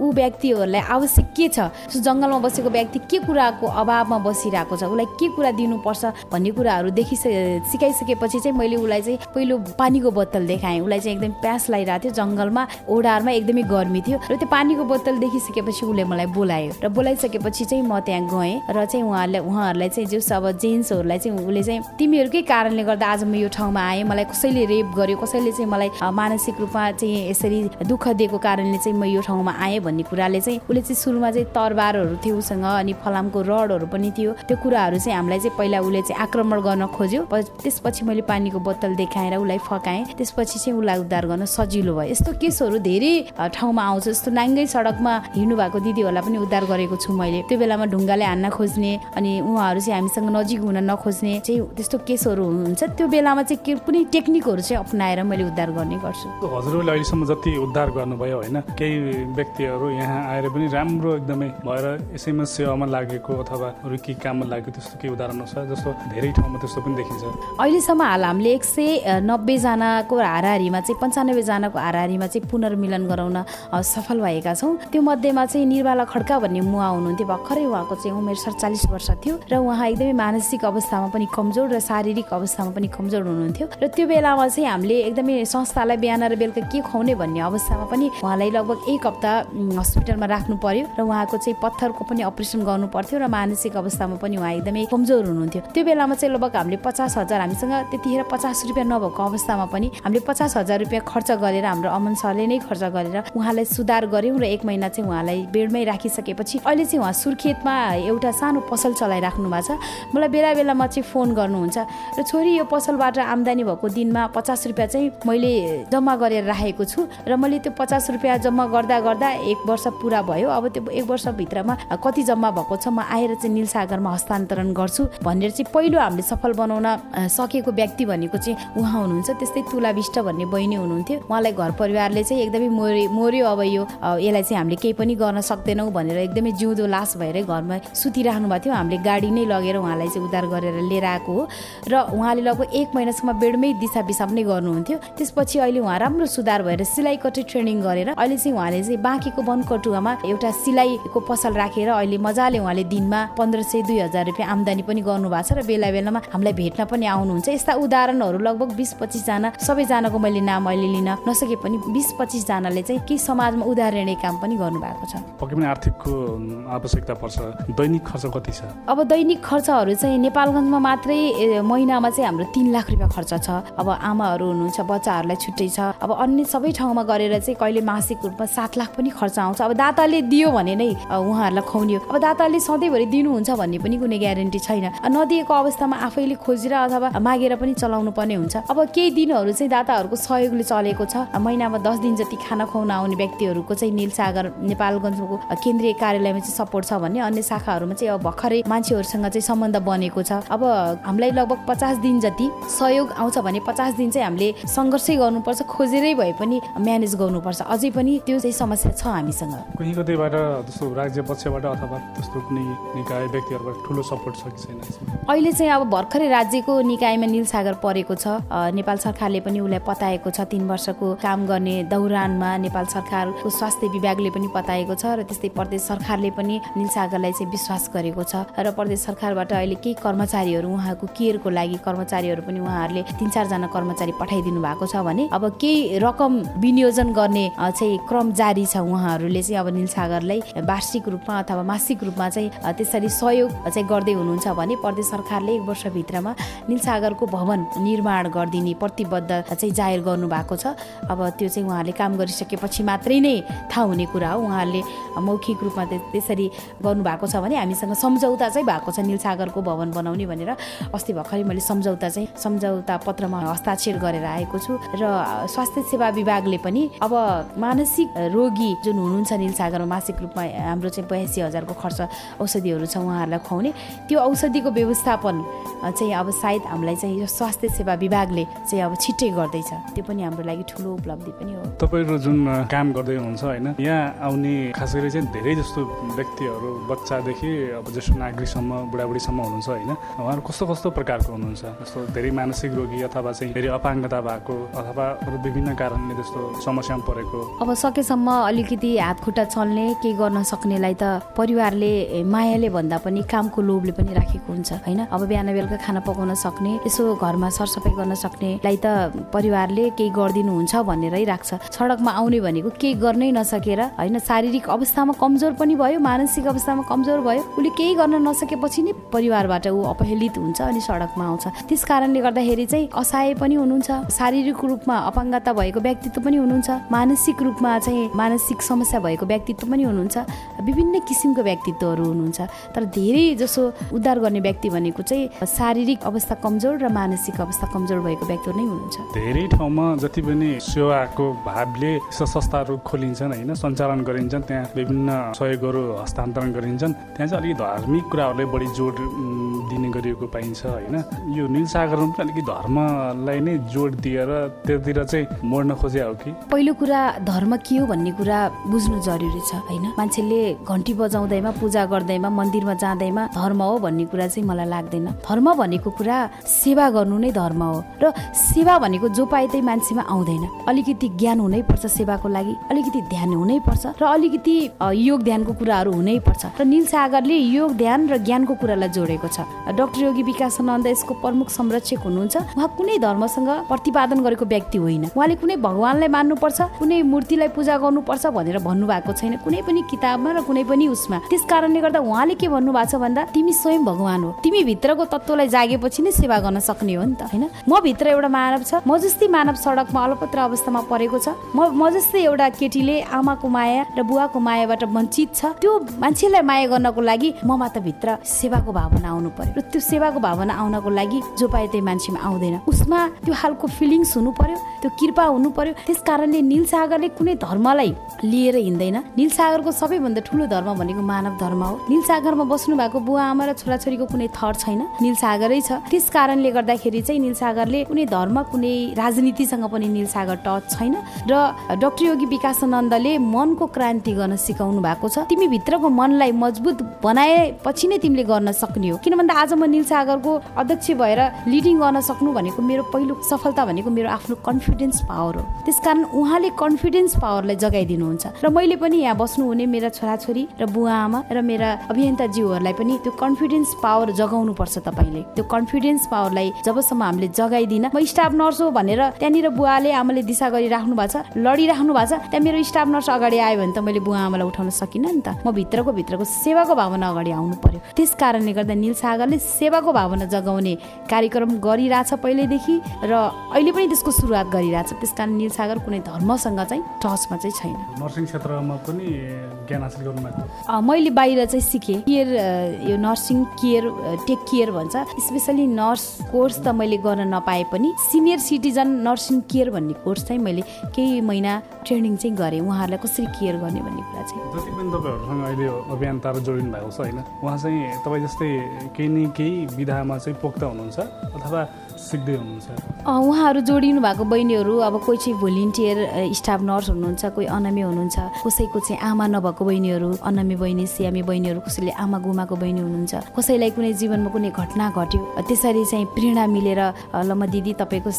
Speaker 4: ऊ व्यक्तिहरूलाई आवश्यक के छ? जङ्गलमा बसेको व्यक्ति के कुराको अभावमा बसिरहेको छ? उसलाई के कुरा दिनुपर्छ भन्ने कुराहरू देखि सिकाइसकेपछि चाहिँ मैले उसलाई चाहिँ पहिलो पानीको बोतल देखाएँ। उसलाई चाहिँ एकदम प्यास लगाइरहेको थियो। जङ्गलमा ओडारमा एकदमै गर्मी थियो। र त्यो पानीको बोतल देखिसकेपछि उसले मलाई बोलायो। र बोलाइसकेपछि चाहिँ म त्यहाँ गएँ र चाहिँ उहाँहरूलाई उहाँहरूलाई चाहिँ जस अब जेन्ट्सहरूलाई चाहिँ उसले चाहिँ तिमीहरूकै कारणले गर्दा आज म यो ठाउँमा आएँ। मलाई कसैले रेप गर्यो? कसैले चाहिँ मलाई मानसिक रूपमा चाहिँ यसरी दुःख दिएको कारणले चाहिँ म यो ठाउँमा आएँ भन्ने कुराले चाहिँ उसले चाहिँ सुरुमा चाहिँ तरबारहरू थियो उसँग अनि फलामको रडहरू पनि थियो। त्यो कुराहरू चाहिँ हामीलाई चाहिँ पहिला उसले चाहिँ आक्रमण गर्न खोज्यो। त्यसपछि मैले पानीको बोतल देखाएर उसलाई फकाएँ। त्यसपछि चाहिँ उसलाई उद्धार गर्न सजिलो भयो। यस्तो केसहरू धेरै ठाउँमा आउँछ। जस्तो नाङ्गै सडकमा हिँड्नु भएको दिदीहरूलाई पनि उद्धार गरेको छु मैले। त्यो बेलामा ढुङ्गाले हान्न खोज्ने अनि उहाँहरू चाहिँ हामीसँग नजिक हुन नखोज्ने चाहिँ त्यस्तो केसहरू हुन्छ। त्यो बेलामा चाहिँ के कुनै टेक्निकहरू चाहिँ अप्नाएर मैले उद्धार गर्ने गर्छु।
Speaker 2: हजुरले अहिलेसम्म जति उद्धार गर्नुभयो होइन केही व्यक्तिहरू मान्छेहरू यहाँ आएर पनि राम्रो एकदमै भएर यसैमा सेवामा लागेको अथवा अरू केही काममा लागेको त्यस्तो केही उदाहरण छ जस्तो धेरै ठाउँमा त्यस्तो पनि देखिन्छ।
Speaker 4: अहिलेसम्म हाल हामीले एक सय नब्बेजनाको हाराहारीमा चाहिँ पन्चानब्बेजनाको हाराहारीमा चाहिँ पुनर्मिलन गराउन सफल भएका छौँ। त्यो मध्येमा चाहिँ निर्वाला खड्का भन्ने मुवा हुनुहुन्थ्यो भर्खरै उहाँको चाहिँ उमेर सडचालिस वर्ष थियो र उहाँ एकदमै मानसिक अवस्थामा पनि कमजोर र शारीरिक अवस्थामा पनि कमजोर हुनुहुन्थ्यो। र त्यो बेलामा चाहिँ हामीले एकदमै संस्थालाई बिहान र बेलुका के खुवाउने भन्ने अवस्थामा पनि उहाँलाई लगभग एक हप्ता हस्पिटलमा राख्नु पर्यो र उहाँको चाहिँ पत्थरको पनि अपरेसन गर्नु पर्थ्यो र मानसिक अवस्थामा पनि उहाँ एकदमै कमजोर हुनुहुन्थ्यो। त्यो बेलामा चाहिँ लगभग हामीले पचास हजार हामीसँग त्यतिखेर पचास रुपियाँ नभएको अवस्थामा पनि हामीले पचास हजार रुपियाँ खर्च गरेर हाम्रो अमन सरले नै खर्च गरेर उहाँलाई सुधार गऱ्यौँ र एक महिना चाहिँ उहाँलाई बेडमै राखिसकेपछि अहिले चाहिँ उहाँ सुर्खेतमा एउटा सानो पसल चलाइराख्नु भएको छ। मलाई बेला बेलामा चाहिँ फोन गर्नुहुन्छ र छोरी यो पसलबाट आम्दानी भएको दिनमा पचास रुपियाँ चाहिँ मैले जम्मा गरेर राखेको छु र मैले त्यो पचास रुपियाँ जम्मा गर्दा गर्दा एक वर्ष पुरा भयो। अब त्यो एक वर्षभित्रमा कति जम्मा भएको छ म आएर चाहिँ निलसागरमा हस्तान्तरण गर्छु भनेर चाहिँ पहिलो हामीले सफल बनाउन सकेको व्यक्ति भनेको चाहिँ उहाँ हुनुहुन्छ। त्यस्तै तुला विष्ट भन्ने बहिनी हुनुहुन्थ्यो। उहाँलाई घर परिवारले चाहिँ एकदमै मोरे मर्यो अब यो यसलाई चाहिँ हामीले केही पनि गर्न सक्दैनौँ भनेर एकदमै जिउँदो लास भएर घरमा सुतिराख्नु भएको थियो। हामीले गाडी नै लगेर उहाँलाई चाहिँ उद्धार गरेर लिएर आएको हो। र उहाँले लगभग एक महिनासम्म बेडमै दिशा पिसाब नै गर्नुहुन्थ्यो। त्यसपछि अहिले उहाँ राम्रो सुधार भएर सिलाइ कटे ट्रेनिङ गरेर अहिले चाहिँ उहाँले चाहिँ बाँकीको वनकटुवामा एउटा सिलाइको पसल राखेर अहिले मजाले उहाँले दिनमा पन्ध्र सय दुई हजार रुपियाँ आम्दानी पनि गर्नु भएको छ र बेला बेलामा हामीलाई भेट्न पनि आउनुहुन्छ। यस्ता उदाहरणहरू लगभग बिस पच्चिसजना सबैजनाको मैले नाम अहिले लिन नसके पनि बिस पच्चिसजनाले चाहिँ केही समाजमा उदाहरणीय काम पनि गर्नुभएको छ।
Speaker 2: पक्कै पनि आर्थिकको आवश्यकता पर्छ। दैनिक खर्च कति छ?
Speaker 4: अब दैनिक खर्चहरू चाहिँ नेपालगञ्जमा मात्रै महिनामा चाहिँ हाम्रो तिन लाख रुपियाँ खर्च छ। अब आमाहरू हुनुहुन्छ बच्चाहरूलाई छुट्टै छ। अब अन्य सबै ठाउँमा गरेर चाहिँ कहिले मासिक रूपमा सात लाख पनि खर्च आउँछ। अब दाताले दियो भने नै उहाँहरूलाई खुवाउने अब दाताले सधैँभरि दिनुहुन्छ भन्ने पनि कुनै ग्यारेन्टी छैन। नदिएको अवस्थामा आफैले खोजेर अथवा मागेर पनि चलाउनु पर्ने हुन्छ। अब केही दिनहरू चाहिँ दाताहरूको सहयोगले चलेको छ। महिनामा दस दिन जति खाना खुवाउन आउने व्यक्तिहरूको चाहिँ निलसागर नेपालगञ्जको केन्द्रीय कार्यालयमा चाहिँ सपोर्ट छ भने अन्य शाखाहरूमा चाहिँ अब भर्खरै मान्छेहरूसँग चाहिँ सम्बन्ध बनेको छ। अब हामीलाई लगभग पचास दिन जति सहयोग आउँछ भने पचास दिन चाहिँ हामीले सङ्घर्षै गर्नुपर्छ खोजेरै भए पनि म्यानेज गर्नुपर्छ। अझै पनि त्यो चाहिँ समस्या छ हामीसँग।
Speaker 2: कहीँ कतैबाट जस्तो राज्य पक्षबाट अथवा त्यस्तो कुनै निकाय व्यक्तिहरूबाट ठुलो सपोर्ट छ कि छैन
Speaker 4: अहिले चाहिँ अब भर्खरै राज्यको निकायमा निल सागर परेको छ। नेपाल सरकारले पनि उसलाई पताएको छ। तिन वर्षको काम गर्ने दौरानमा नेपाल सरकारको स्वास्थ्य विभागले पनि पताएको छ र त्यस्तै प्रदेश सरकारले पनि निल सागरलाई चाहिँ विश्वास गरेको छ। र प्रदेश सरकारबाट अहिले केही कर्मचारीहरू उहाँको केयरको लागि कर्मचारीहरू पनि उहाँहरूले तिन चारजना कर्मचारी पठाइदिनु भएको छ भने अब केही रकम विनियोजन गर्ने चाहिँ क्रम जारी छ उहाँहरूले चाहिँ अब निल सागरलाई वार्षिक रूपमा अथवा मासिक रूपमा चाहिँ त्यसरी सहयोग चाहिँ गर्दै हुनुहुन्छ भने प्रदेश सरकारले एक वर्षभित्रमा निलसागरको भवन निर्माण गरिदिने प्रतिबद्ध चाहिँ जाहेर गर्नुभएको छ। अब त्यो चाहिँ उहाँले काम गरिसकेपछि मात्रै नै थाहा हुने कुरा हो। उहाँहरूले मौखिक रूपमा त्यसरी गर्नुभएको छ भने हामीसँग सम्झौता चाहिँ भएको छ निलसागरको भवन बनाउने भनेर। अस्ति भर्खरै मैले सम्झौता चाहिँ सम्झौता पत्रमा हस्ताक्षर गरेर आएको छु। र स्वास्थ्य सेवा विभागले पनि अब मानसिक रोगी जुन हुनुहुन्छ निलसागरमा मासिक रूपमा हाम्रो चाहिँ बयासी हजारको खर्च औषधिहरू छ उहाँहरूलाई खुवाउने। त्यो औषधिको व्यवस्थापन चाहिँ अब सायद हामीलाई चाहिँ यो स्वास्थ्य सेवा विभागले चाहिँ अब छिट्टै गर्दैछ। त्यो पनि हाम्रो लागि ठुलो उपलब्धि पनि हो।
Speaker 2: तपाईँहरू जुन काम गर्दै हुनुहुन्छ होइन यहाँ आउने खास गरी चाहिँ धेरै जस्तो व्यक्तिहरू बच्चादेखि अब ज्येष्ठ नागरिकसम्म बुढाबुढीसम्म हुनुहुन्छ होइन उहाँहरू कस्तो कस्तो प्रकारको हुनुहुन्छ? जस्तो धेरै मानसिक रोगी अथवा चाहिँ धेरै अपाङ्गता भएको अथवा विभिन्न कारणले त्यस्तो समस्यामा परेको?
Speaker 4: अब सकेसम्म अलिकति हात खुट्टा चल्ने केही गर्न सक्नेलाई त परिवारले मायाले भन्दा पनि कामको लोभले पनि राखेको हुन्छ होइन? अब बिहान बेलुका खाना पकाउन सक्ने यसो घरमा सरसफाइ गर्न सक्नेलाई त परिवारले केही गरिदिनुहुन्छ भनेरै राख्छ। सडकमा आउने भनेको केही गर्नै नसकेर होइन? शारीरिक अवस्थामा कमजोर पनि भयो मानसिक अवस्थामा कमजोर भयो उसले केही गर्न नसकेपछि नै परिवारबाट ऊ अपहेलित हुन्छ अनि सडकमा आउँछ। त्यस कारणले गर्दाखेरि चाहिँ असहाय पनि हुनुहुन्छ शारीरिक रूपमा अपाङ्गता भएको व्यक्तित्व पनि हुनुहुन्छ मानसिक रूपमा चाहिँ मानसिक समस्या भएको व्यक्तित्व पनि हुनुहुन्छ विभिन्न किसिमको व्यक्तित्वहरू हुनुहुन्छ। तर धेरै जसो उद्धार गर्ने व्यक्ति भनेको चाहिँ शारीरिक अवस्था कमजोर र मानसिक अवस्था कमजोर भएको व्यक्तिहरू नै हुनुहुन्छ।
Speaker 2: धेरै ठाउँमा जति पनि सेवाको भावले संस्थाहरू खोलिन्छन् होइन सञ्चालन गरिन्छन् त्यहाँ विभिन्न सहयोगहरू हस्तान्तरण गरिन्छन् त्यहाँ चाहिँ अलिक धार्मिक कुराहरूलाई बढी जोड दिने गरिएको पाइन्छ होइन। यो निलसागरमा पनि अलिकति धर्मलाई नै जोड दिएर त्यतिर चाहिँ मोड्न खोजे हो कि?
Speaker 4: पहिलो कुरा धर्म के हो भन्ने कुरा बुझ्नु जरुरी छ होइन? मान्छेले घन्टी बजाउँदैमा पूजा गर्दैमा मन्दिरमा जाँदैमा धर्म हो भन्ने कुरा चाहिँ मलाई लाग्दैन। धर्म भनेको कुरा सेवा गर्नु नै धर्म हो र सेवा भनेको जो पाए त्यही मान्छेमा आउँदैन। अलिकति ज्ञान हुनै पर्छ सेवाको लागि अलिकति ध्यान हुनै पर्छ र अलिकति योग ध्यानको कुराहरू हुनै पर्छ। र निल सागरले योग ध्यान र ज्ञानको कुरालाई जोडेको छ। डाक्टर योगी विकासानन्द यसको प्रमुख संरक्षक हुनुहुन्छ। उहाँ कुनै धर्मसँग प्रतिपादन गरेको व्यक्ति होइन। उहाँले कुनै भगवान्लाई मान्नुपर्छ कुनै मूर्तिलाई पूजा गर्नुपर्छ भनेर भन्नुभएको छैन। कुनै पनि किताबमा र कुनै पनि उसमा। त्यस कारणले गर्दा उहाँले के भन्नुभएको छ भन्दा तिमी स्वयं भगवान् हो। तिमी भित्रको तत्त्वलाई जागेपछि नै सेवा गर्न सक्ने हो नि त होइन? म भित्र एउटा मानव छ। म जस्तै मानव सडकमा अलपत्र अवस्थामा परेको छ। म म जस्तै एउटा केटीले आमाको माया र बुवाको मायाबाट वञ्चित छ। त्यो मान्छेलाई माया गर्नको लागि ममा त भित्र सेवाको भावना आउनु पर्यो। र त्यो सेवाको भावना आउनको लागि जो पाए त्यही मान्छेमा आउँदैन। उसमा त्यो खालको फिलिङ्स हुनु पर्यो त्यो कृपा हुनु पर्यो। त्यस कारणले निल सागरले कुनै धर्मलाई लिएर हिँड्दैन। निल सागरको सबैभन्दा ठुलो धर्म भनेको मानव धर्म हो। निल सागरमा बस्नु भएको बुवा आमा र छोराछोरीको कुनै थर छैन। निल सागरै छ। त्यस कारणले गर्दाखेरि चाहिँ निल सागरले कुनै धर्म कुनै राजनीतिसँग पनि निल सागर टच छैन र डाक्टर योगी विकासानन्दले मनको क्रान्ति गर्न सिकाउनु भएको छ। तिमी भित्रको मनलाई मजबुत बनाएपछि नै तिमीले गर्न सक्ने हो। किन भन्दा आज म निल सागरको अध्यक्ष भएर लिडिङ गर्न सक्नु भनेको मेरो पहिलो सफलता भनेको मेरो आफ्नो कन्फिडेन्स पावर हो। त्यस कारण उहाँले कन्फिडेन्स पावरलाई जगाइदिनुहुन्छ। र मैले पनि यहाँ बस्नुहुने मेरा छोराछोरी र बुवा आमा र मेरा अभियन्ताज्यूहरूलाई पनि त्यो कन्फिडेन्स पावर जगाउनु पर्छ तपाईँले। त्यो कन्फिडेन्स पावरलाई जबसम्म हामीले जगाइदिन म स्टाफ नर्स हो भनेर त्यहाँनिर बुवाले आमाले दिशा गरिराख्नु भएको छ लडिराख्नु भएको छ त्यहाँ मेरो स्टाफ नर्स अगाडि आयो भने त मैले बुवा आमालाई उठाउन सकिनँ नि त। म भित्रको भित्रको सेवाको भावना अगाडि आउनु पर्यो। त्यस कारणले गर्दा निल सागरले सेवाको भावना जगाउने कार्यक्रम गरिरहेछ पहिल्यैदेखि र अहिले पनि त्यसको सुरुवात गरिरहेछ। त्यस कारण निल सागर कुनै धर्मसँग चाहिँ टचमा चाहिँ छैन।
Speaker 2: नर्सिङ क्षेत्रमा पनि ज्ञान हासिल गर्नुभएको
Speaker 4: मैले बाहिर चाहिँ सिकेँ। केयर यो नर्सिङ केयर टेक केयर भन्छ। स्पेसली नर्स कोर्स त मैले गर्न नपाए पनि सिनियर सिटिजन नर्सिङ केयर भन्ने कोर्स चाहिँ मैले केही महिना ट्रेनिङ चाहिँ गरेँ। उहाँहरूलाई कसरी केयर गर्ने भन्ने कुरा चाहिँ।
Speaker 2: जति पनि तपाईँहरूसँग अहिले अभियन्ताहरू जोडिनु भएको छ होइन? उहाँ चाहिँ तपाईँ जस्तै केही न केही विधामा चाहिँ पोख्त हुनुहुन्छ अथवा सिक्दै हुनुहुन्छ?
Speaker 4: उहाँहरू जोडिनु भएको बहिनीहरू अब कोही चाहिँ भोलिन्टियर स्टाफ नर्स हुनुहुन्छ कोही अनामी हुनुहुन्छ कसैको चाहिँ आमा नभएको बहिनीहरू अनामी बहिनी सियामी बहिनीहरू कसैले आमा गुमाको बहिनी हुनुहुन्छ कसैलाई कुनै जीवनमा कुनै घटना घट्यो त्यसरी चाहिँ प्रेरणा मिलेर ल म दिदी तपाईँको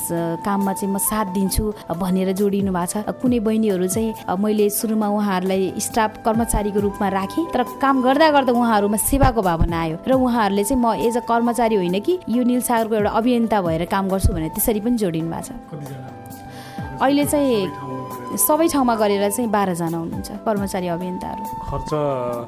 Speaker 4: काममा चाहिँ म साथ दिन्छु भनेर जोडिनु भएको छ। कुनै बहिनीहरू चाहिँ मैले सुरुमा उहाँहरूलाई स्टाफ कर्मचारीको रूपमा राखेँ तर काम गर्दा गर्दा उहाँहरूमा सेवाको भावना आयो र उहाँहरूले चाहिँ म एज अ कर्मचारी होइन कि यो निलसागरको एउटा अभियन्ता भएर काम गर्छु भनेर त्यसरी पनि जोडिनु भएको छ। अहिले चाहिँ सबै ठाउँमा गरेर चाहिँ बाह्रजना हुनुहुन्छ कर्मचारी अभियन्ताहरू।
Speaker 2: खर्च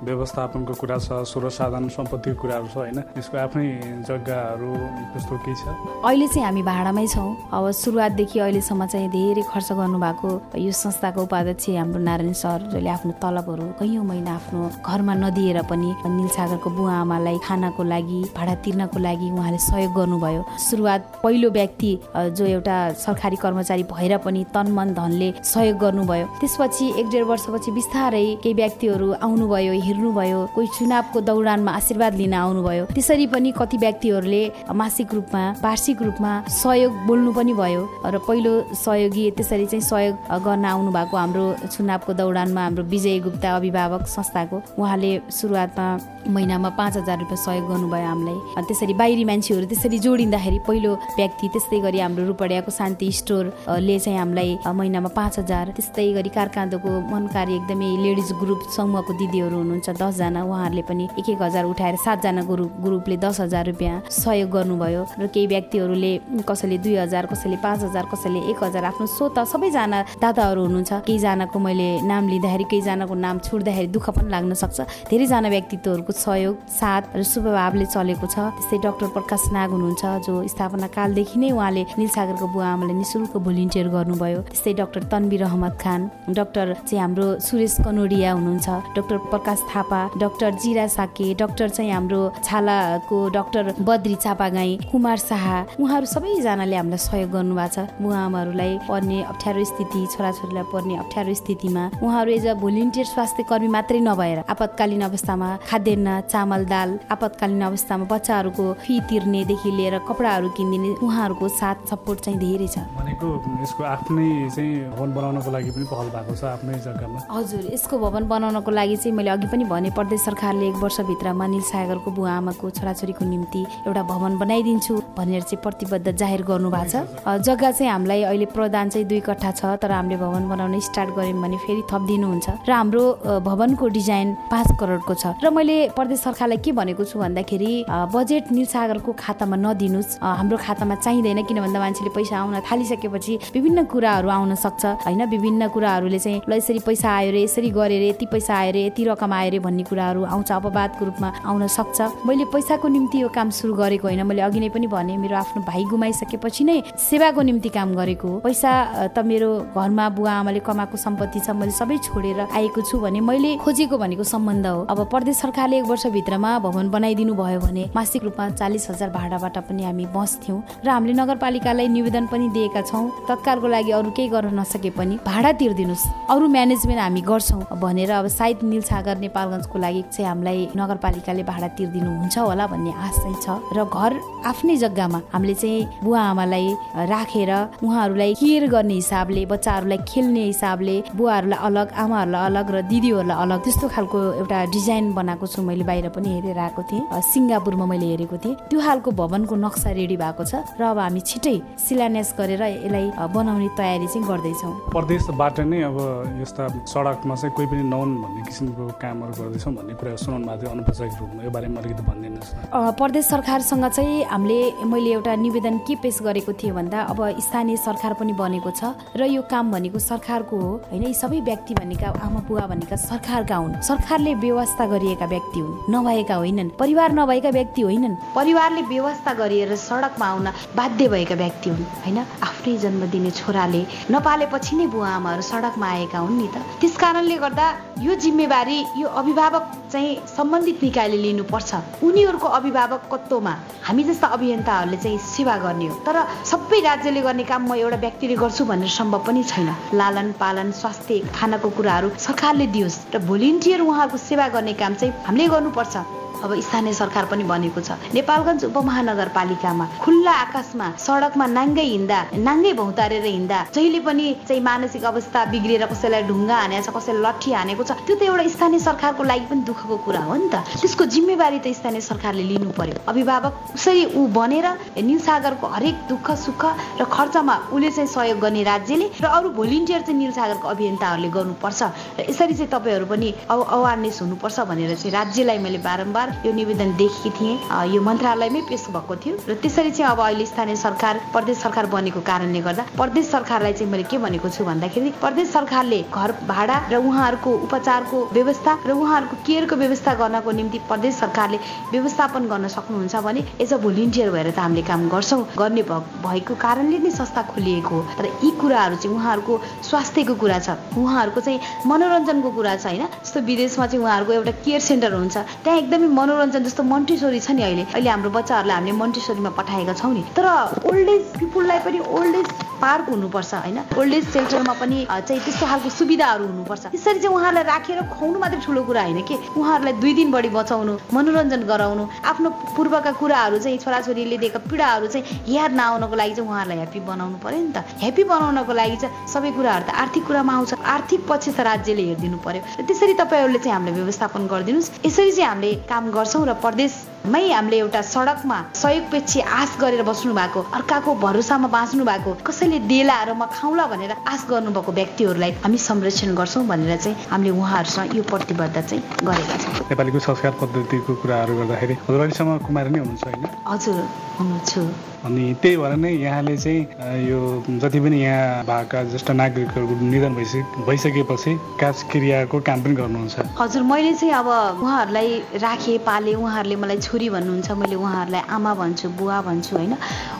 Speaker 2: व्यवस्थापनको कुरा छ स्रोत साधन सम्पत्तिको कुराहरू छ होइन? यसको आफ्नै जग्गाहरू त्यस्तो केही छ?
Speaker 4: अहिले चाहिँ हामी भाडामै छौँ। अब सुरुवातदेखि अहिलेसम्म चाहिँ धेरै खर्च गर्नुभएको यो संस्थाको उपाध्यक्ष हाम्रो नारायण सर जसले आफ्नो तलबहरू कैयौँ महिना आफ्नो घरमा नदिएर पनि निलसागरको बुवा आमालाई खानाको लागि भाडा तिर्नको लागि उहाँले सहयोग गर्नुभयो। सुरुवात पहिलो व्यक्ति जो एउटा सरकारी कर्मचारी भएर पनि तन मन धनले सहयोग गर्नुभयो। त्यसपछि एक डेढ वर्षपछि बिस्तारै केही व्यक्तिहरू आउनुभयो हेर्नुभयो कोही चुनावको दौडानमा आशीर्वाद लिन आउनुभयो। त्यसरी पनि कति व्यक्तिहरूले मासिक रूपमा वार्षिक रूपमा सहयोग बोल्नु पनि भयो र पहिलो सहयोगी त्यसरी चाहिँ सहयोग गर्न आउनु भएको हाम्रो चुनावको दौडानमा हाम्रो विजय गुप्ता अभिभावक संस्थाको। उहाँले सुरुवातमा महिनामा पाँच हजार रुपियाँ सहयोग गर्नुभयो हामीलाई। त्यसरी बाहिरी मान्छेहरू त्यसरी जोडिँदाखेरि पहिलो व्यक्ति त्यस्तै गरी हाम्रो रूपडियाको शान्ति स्टोरले चाहिँ हामीलाई महिनामा पाँच हजार त्यस्तै गरी कारकान्दोको मनकारी एकदमै लेडिज ग्रुप समूहको दिदीहरू हुनुहुन्छ दसजना। उहाँहरूले पनि एक एक हजार उठाएर सातजना ग्रुप ग्रुपले दस हजार रुपियाँ सहयोग गर्नुभयो र केही व्यक्तिहरूले कसैले दुई हजार कसैले पाँच हजार कसैले एक हजार आफ्नो स्वत सबैजना दाताहरू हुनुहुन्छ। केहीजनाको मैले नाम लिँदाखेरि केहीजनाको नाम छुट्दाखेरि दुःख पनि लाग्न सक्छ। धेरैजना व्यक्तित्वहरूको सहयोग साथ र शुभभावले चलेको छ। त्यस्तै डाक्टर प्रकाश नाग हुनुहुन्छ जो स्थापना कालदेखि नै उहाँले निलसागरको बुवा आमालाई निशुल्क भोलिन्टियर गर्नुभयो। त्यस्तै डाक्टर तन्बिर अहमद खान डाक्टर चाहिँ हाम्रो सुरेश कनोडिया हुनुहुन्छ डाक्टर प्रकाश थापा डाक्टर जिरा साके डाक्टर चाहिँ हाम्रो छालाको डाक्टर बद्री चापागाई कुमार शाह उहाँहरू सबैजनाले हामीलाई सहयोग गर्नुभएको छ। बुवा आमाहरूलाई पर्ने अप्ठ्यारो स्थिति छोराछोरीलाई पर्ने अप्ठ्यारो स्थितिमा उहाँहरू एज अ भोलिन्टियर स्वास्थ्य कर्मी मात्रै नभएर आपतकालीन अवस्थामा खाद्यान्न चामल दाल आपतकालीन अवस्थामा बच्चाहरूको फी तिर्नेदेखि लिएर कपडाहरू किनिदिने उहाँहरूको साथ सपोर्ट चाहिँ धेरै छ।
Speaker 2: भनेको यसको आफ्नै चाहिँ भवन बनाउनको लागि पनि पहल भएको छ आफ्नै जग्गामा।
Speaker 4: हजुर यसको भवन बनाउनको लागि चाहिँ मैले अघि पनि भने प्रदेश सरकारले एक वर्षभित्रमा निल सागरको बुवा आमाको छोराछोरीको निम्ति एउटा भवन बनाइदिन्छु भनेर चाहिँ प्रतिबद्ध जाहेर गर्नुभएको छ। जग्गा चाहिँ हामीलाई अहिले प्रदान चाहिँ दुई कट्ठा छ तर हामीले भवन बनाउन स्टार्ट गऱ्यौँ भने फेरि थपिदिनुहुन्छ र हाम्रो भवनको डिजाइन पाँच करोडको छ। र मैले प्रदेश सरकारलाई के भनेको छु भन्दाखेरि बजेट निल सागरको खातामा नदिनुहोस्। हाम्रो खातामा चाहिँदैन किन भन्दा मान्छेले पैसा आउन थालिसकेपछि विभिन्न कुराहरू आउन सक्छ होइन? विभिन्न कुराहरूले चाहिँ ल यसरी पैसा आयो रे यसरी गरे रे यति पैसा आयो रे यति रकम आयो रे भन्ने कुराहरू आउँछ अपवादको रूपमा आउन सक्छ। मैले पैसाको निम्ति यो काम सुरु गरेको होइन मैले अघि नै पनि भने मेरो आफ्नो भाइ गुमाइसकेपछि नै सेवाको निम्ति काम गरेको हो। पैसा त मेरो घरमा बुवा आमाले कमाएको सम्पत्ति छ मैले सबै छोडेर आएको छु भने मैले खोजेको भनेको सम्बन्ध हो। अब प्रदेश सरकारले एक वर्षभित्रमा भवन बनाइदिनु भयो भने मासिक रूपमा चालिस हजार भाडाबाट पनि हामी बस्थ्यौँ। र हामीले नगरपालिकालाई निवेदन पनि दिएका छौँ। तत्कालको लागि अरू केही गर्न नसके पनि भाडा तिर्दिनुहोस् अरू म्यानेजमेन्ट हामी गर्छौँ। भनेर अब सायद निल सागर नेपालगञ्जको लागि चाहिँ हामीलाई नगरपालिकाले भाडा तिर्दिनु हुन्छ होला भन्ने आश चाहिँ छ। र घर आफ्नै जग्गामा हामीले चाहिँ बुवा आमालाई राखेर उहाँहरूलाई केयर गर्ने हिसाबले बच्चाहरूलाई खेल्ने हिसाबले बुवाहरूलाई अलग आमाहरूलाई अलग र दिदीहरूलाई अलग त्यस्तो खालको एउटा डिजाइन बनाएको छु मैले बाहिर पनि हेरेर आएको थिएँ। सिङ्गापुरमा मैले हेरेको थिएँ। त्यो खालको भवनको नक्सा रेडी भएको छ। र अब हामी छिटै शिलान्यास गरेर यसलाई बनाउने तयारी चाहिँ गर्दैछौँ।
Speaker 2: प्रदेशबाट नै अब यस्ता सडकमा चाहिँ कोही पनि नहुन् भन्ने किसिमको कामहरू गर्दैछौँ भन्ने कुरा सुनाउनु भएको थियो अनौपचारिक रूपमा। यो बारेमा अलिकति भनिदिनुहोस्
Speaker 4: प्रदेश सरकारसँग चाहिँ हामीले मैले एउटा निवेदन के पेश गरेको थिएँ भन्दा अब स्थानीय सरकार पनि बनेको छ र यो काम भनेको सरकारको हो होइन? यी सबै व्यक्ति भनेका आमा बुवा भनेका सरकारका हुन्। सरकारले व्यवस्था गरिएका व्यक्ति हुन् नभएका होइनन्। परिवार नभएका व्यक्ति होइनन्। परिवारले व्यवस्था गरिएर सडकमा आउन बाध्य भएका व्यक्ति हुन् होइन? आफ्नै जन्म दिने छोराले नपालेपछि नै आमाहरू सडकमा आएका हुन् नि त। त्यस कारणले गर्दा यो जिम्मेवारी यो अभिभावक चाहिँ सम्बन्धित निकायले लिनुपर्छ। उनीहरूको अभिभावकत्वमा हामी जस्ता अभियन्ताहरूले चाहिँ सेवा गर्ने हो। तर सबै राज्यले गर्ने काम म एउटा व्यक्तिले गर्छु भनेर सम्भव पनि छैन। लालन पालन स्वास्थ्य खानाको कुराहरू सरकारले दियोस् र भोलिन्टियर उहाँहरूको सेवा गर्ने काम चाहिँ हामीले गर्नुपर्छ। अब स्थानीय सरकार पनि बनेको छ। नेपालगञ्ज उपमहानगरपालिकामा खुल्ला आकाशमा सडकमा नाङ्गै हिँड्दा नाङ्गै भौतारेर हिँड्दा जहिले पनि चाहिँ मानसिक अवस्था बिग्रिएर कसैलाई ढुङ्गा हानेको छ कसैलाई लट्ठी हानेको छ त्यो त एउटा स्थानीय सरकारको लागि पनि दुःखको कुरा हो नि त। त्यसको जिम्मेवारी त स्थानीय सरकारले लिनु पर्यो। अभिभावक उसरी ऊ बनेर निलसागरको हरेक दुःख सुख र खर्चमा उसले चाहिँ सहयोग गर्ने राज्यले र अरू भोलिन्टियर चाहिँ निलसागरको अभियन्ताहरूले गर्नुपर्छ। र यसरी चाहिँ तपाईँहरू पनि अब अवेरनेस हुनुपर्छ भनेर चाहिँ राज्यलाई मैले बारम्बार यो निवेदन देखेकी थिएँ। यो मन्त्रालयमै पेस भएको थियो र त्यसरी चाहिँ अब अहिले स्थानीय सरकार प्रदेश सरकार बनेको कारणले गर्दा प्रदेश सरकारलाई चाहिँ मैले के भनेको छु भन्दाखेरि प्रदेश सरकारले घर भाडा र उहाँहरूको उपचारको व्यवस्था र उहाँहरूको केयरको व्यवस्था गर्नको निम्ति प्रदेश सरकारले व्यवस्थापन गर्न सक्नुहुन्छ भने एज अ भोलिन्टियर भएर त हामीले काम गर्छौँ। गर्ने भएको कारणले नै संस्था खोलिएको हो। तर यी कुराहरू चाहिँ उहाँहरूको स्वास्थ्यको कुरा छ। उहाँहरूको चाहिँ मनोरञ्जनको कुरा छ होइन जस्तो विदेशमा चाहिँ उहाँहरूको एउटा केयर सेन्टर हुन्छ त्यहाँ एकदमै मनोरञ्जन जस्तो मन्टेश्वरी छ नि अहिले। अहिले हाम्रो बच्चाहरूलाई हामीले मन्टेश्वरीमा पठाएका छौँ नि। तर ओल्ड एज पिपुललाई पनि ओल्ड एज पार्क हुनुपर्छ होइन? ओल्ड एज सेल्टरमा पनि चाहिँ त्यस्तो खालको सुविधाहरू हुनुपर्छ। त्यसरी चाहिँ उहाँहरूलाई राखेर खुवाउनु मात्रै ठुलो कुरा होइन कि? उहाँहरूलाई दुई दिन बढी बचाउनु मनोरञ्जन गराउनु आफ्नो पूर्वका कुराहरू चाहिँ छोराछोरीले दिएका पीडाहरू चाहिँ याद नआउनको लागि चाहिँ उहाँहरूलाई ह्याप्पी बनाउनु पऱ्यो नि त। ह्याप्पी बनाउनको लागि चाहिँ सबै कुराहरू त आर्थिक कुरामा आउँछ। आर्थिक पक्ष त राज्यले हेरिदिनु पऱ्यो त्यसरी तपाईँहरूले चाहिँ हामीलाई व्यवस्थापन गरिदिनुहोस्। यसरी चाहिँ हामीले काम गर्छौँ र प्रदेशमै हामीले एउटा सडकमा सहयोगपेक्षी आश गरेर बस्नु भएको अर्काको भरोसामा बाँच्नु भएको कसैले देला र म खाउँला भनेर आश गर्नुभएको व्यक्तिहरूलाई हामी संरक्षण गर्छौँ भनेर चाहिँ हामीले उहाँहरूसँग यो प्रतिबद्ध चाहिँ गरेका छौँ।
Speaker 5: नेपालीको संस्कार पद्धतिको कुराहरू गर्दाखेरि हजुर अहिलेसम्म कुमारी नै हुनुहुन्छ होइन?
Speaker 4: हजुर हुनुहुन्छ
Speaker 5: अनि त्यही भएर नै यहाँले चाहिँ यो जति पनि यहाँ भएका ज्येष्ठ नागरिकहरूको निधन भइसके भइसकेपछि काज क्रियाको काम पनि गर्नुहुन्छ।
Speaker 4: हजुर मैले चाहिँ अब उहाँहरूलाई राखेँ पालेँ उहाँहरूले मलाई छोरी भन्नुहुन्छ मैले उहाँहरूलाई आमा भन्छु बुवा भन्छु होइन।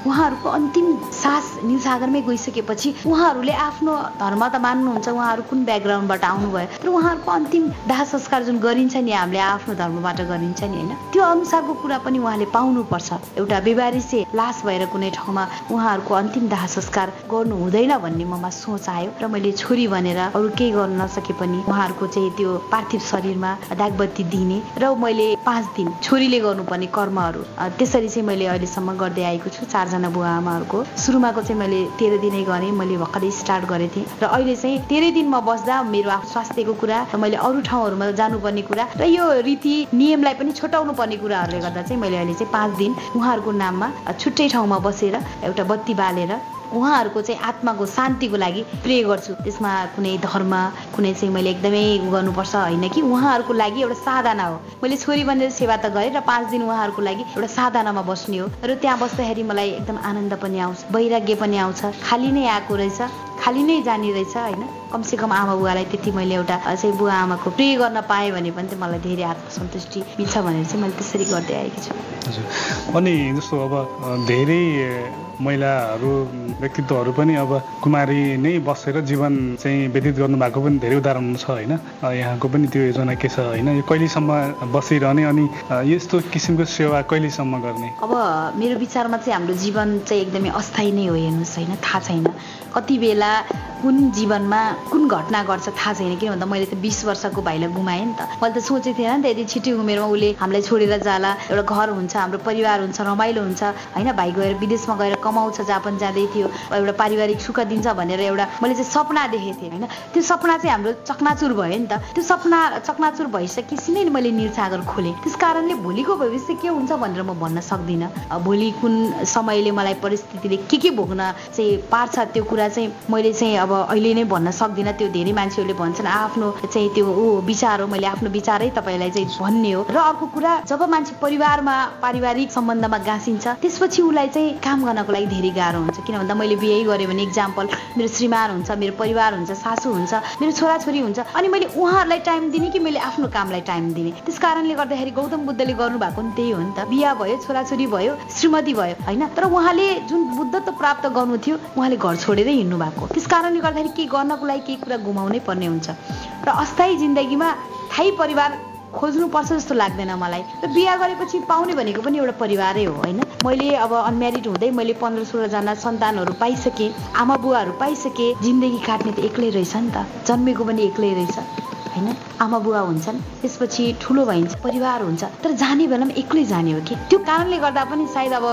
Speaker 4: उहाँहरूको अन्तिम सास निसागरमै गइसकेपछि उहाँहरूले आफ्नो धर्म त मान्नुहुन्छ उहाँहरू कुन ब्याकग्राउन्डबाट आउनुभयो? तर उहाँहरूको अन्तिम दाह संस्कार जुन गरिन्छ नि हामीले आफ्नो धर्मबाट गरिन्छ नि होइन। त्यो अनुसारको कुरा पनि उहाँले पाउनुपर्छ। एउटा बेबारिसे लास भएर कुनै ठाउँमा उहाँहरूको अन्तिम दाह संस्कार गर्नु हुँदैन भन्ने ममा सोच आयो र मैले छोरी भनेर अरू केही गर्न नसके पनि उहाँहरूको चाहिँ त्यो पार्थिव शरीरमा दागबत्ती दिने र मैले पाँच दिन छोरीले गर्नुपर्ने कर्महरू त्यसरी चाहिँ मैले अहिलेसम्म गर्दै आएको छु। चारजना बुवा आमाहरूको सुरुमाको चाहिँ मैले तेह्र दिनै गरेँ मैले भर्खरै स्टार्ट गरेको थिएँ। र अहिले चाहिँ तेह्रै दिनमा बस्दा मेरो आफ्नो स्वास्थ्यको कुरा र मैले अरू ठाउँहरूमा जानुपर्ने कुरा र यो रीति नियमलाई पनि छोटाउनु पर्ने कुराहरूले गर्दा चाहिँ मैले अहिले चाहिँ पाँच दिन उहाँहरूको नाममा छुट्टै ठाउँमा बसेर एउटा बत्ती बालेर उहाँहरूको चाहिँ आत्माको शान्तिको लागि प्रे गर्छु। त्यसमा कुनै धर्म कुनै चाहिँ मैले एकदमै गर्नुपर्छ होइन कि? उहाँहरूको लागि एउटा साधना हो। मैले छोरी बनेर सेवा त गरेँ र पाँच दिन उहाँहरूको लागि एउटा साधनामा बस्ने हो। र त्यहाँ बस्दाखेरि मलाई एकदम आनन्द पनि आउँछ वैराग्य पनि आउँछ। खाली नै आएको रहेछ खाली नै जाने रहेछ होइन? कमसेकम आमा बुवालाई त्यति मैले एउटा चाहिँ बुवा आमाको प्रे गर्न पाएँ भने पनि मलाई धेरै आत्मसन्तुष्टि मिल्छ भनेर चाहिँ मैले त्यसरी गर्दै आएकी छु।
Speaker 5: हजुर। अनि जस्तो अब धेरै महिलाहरू व्यक्तित्वहरू पनि अब कुमारी नै बसेर जीवन चाहिँ व्यतीत गर्नुभएको पनि धेरै उदाहरण छ होइन? यहाँको पनि त्यो योजना के छ होइन? यो कहिलेसम्म बसिरहने अनि यस्तो किसिमको सेवा कहिलेसम्म गर्ने?
Speaker 4: अब मेरो विचारमा चाहिँ हाम्रो जीवन चाहिँ एकदमै अस्थायी नै हो हेर्नुहोस् होइन? थाहा छैन। कति बेला कुन जीवनमा कुन घटना गर्छ थाहा छैन किन भन्दा मैले त बिस वर्षको भाइलाई गुमाएँ नि त। मैले त सोचेको थिएन नि त यदि छिट्टै उमेरमा उसले हामीलाई छोडेर जाला एउटा घर हुन्छ हाम्रो परिवार हुन्छ रमाइलो हुन्छ होइन भाइ गएर विदेशमा गएर कमाउँछ जापान जाँदै थियो एउटा पारिवारिक सुख दिन्छ भनेर एउटा मैले चाहिँ सपना देखेको थिएँ होइन। त्यो सपना चाहिँ हाम्रो चकनाचुर भयो नि त। त्यो सपना चकनाचुर भइसकेपछि नै मैले निलसागर खोलेँ। त्यस कारणले भोलिको भविष्य के हुन्छ भनेर म भन्न सक्दिनँ। भोलि कुन समयले मलाई परिस्थितिले के के भोग्न चाहिँ पार्छ त्यो कुरा चाहिँ मैले चाहिँ अब अहिले नै भन्न सक्दिनँ। त्यो धेरै मान्छेहरूले भन्छन् आफ्नो चाहिँ त्यो ऊ विचार हो मैले आफ्नो विचारै तपाईँलाई चाहिँ भन्ने हो। र अर्को कुरा जब मान्छे परिवारमा पारिवारिक सम्बन्धमा गाँसिन्छ त्यसपछि उसलाई चाहिँ काम गर्नको लागि धेरै गाह्रो हुन्छ। किन भन्दा मैले बिहे गरेँ भने इक्जाम्पल मेरो श्रीमान हुन्छ मेरो परिवार हुन्छ सासू हुन्छ मेरो छोराछोरी हुन्छ। अनि मैले उहाँहरूलाई टाइम दिने कि मैले आफ्नो कामलाई टाइम दिने? त्यस कारणले गर्दाखेरि गौतम बुद्धले गर्नुभएको नि त्यही हो नि त। बिहा भयो छोराछोरी भयो श्रीमती भयो होइन? तर उहाँले जुन बुद्धत्व प्राप्त गर्नु थियो उहाँले घर छोडेरै हिँड्नु भएको त्यस कारणले गर्दाखेरि केही गर्नको लागि केही कुरा गुमाउनै पर्ने हुन्छ। र अस्थायी जिन्दगीमा थाहै परिवार खोज्नुपर्छ जस्तो लाग्दैन मलाई। र बिहा गरेपछि पाउने भनेको पनि एउटा परिवारै हो होइन? मैले अब अनम्यारिड हुँदै मैले पन्ध्र सोह्रजना सन्तानहरू पाइसकेँ आमा बुवाहरू पाइसकेँ जिन्दगी काट्ने त एक्लै रहेछ नि त। जन्मेको पनि एक्लै रहेछ। होइन? आमा बुवा हुन्छन् त्यसपछि ठुलो भइन्छ परिवार हुन्छ। तर जाने बेलामा एक्लै जाने हो कि? त्यो कारणले गर्दा पनि सायद अब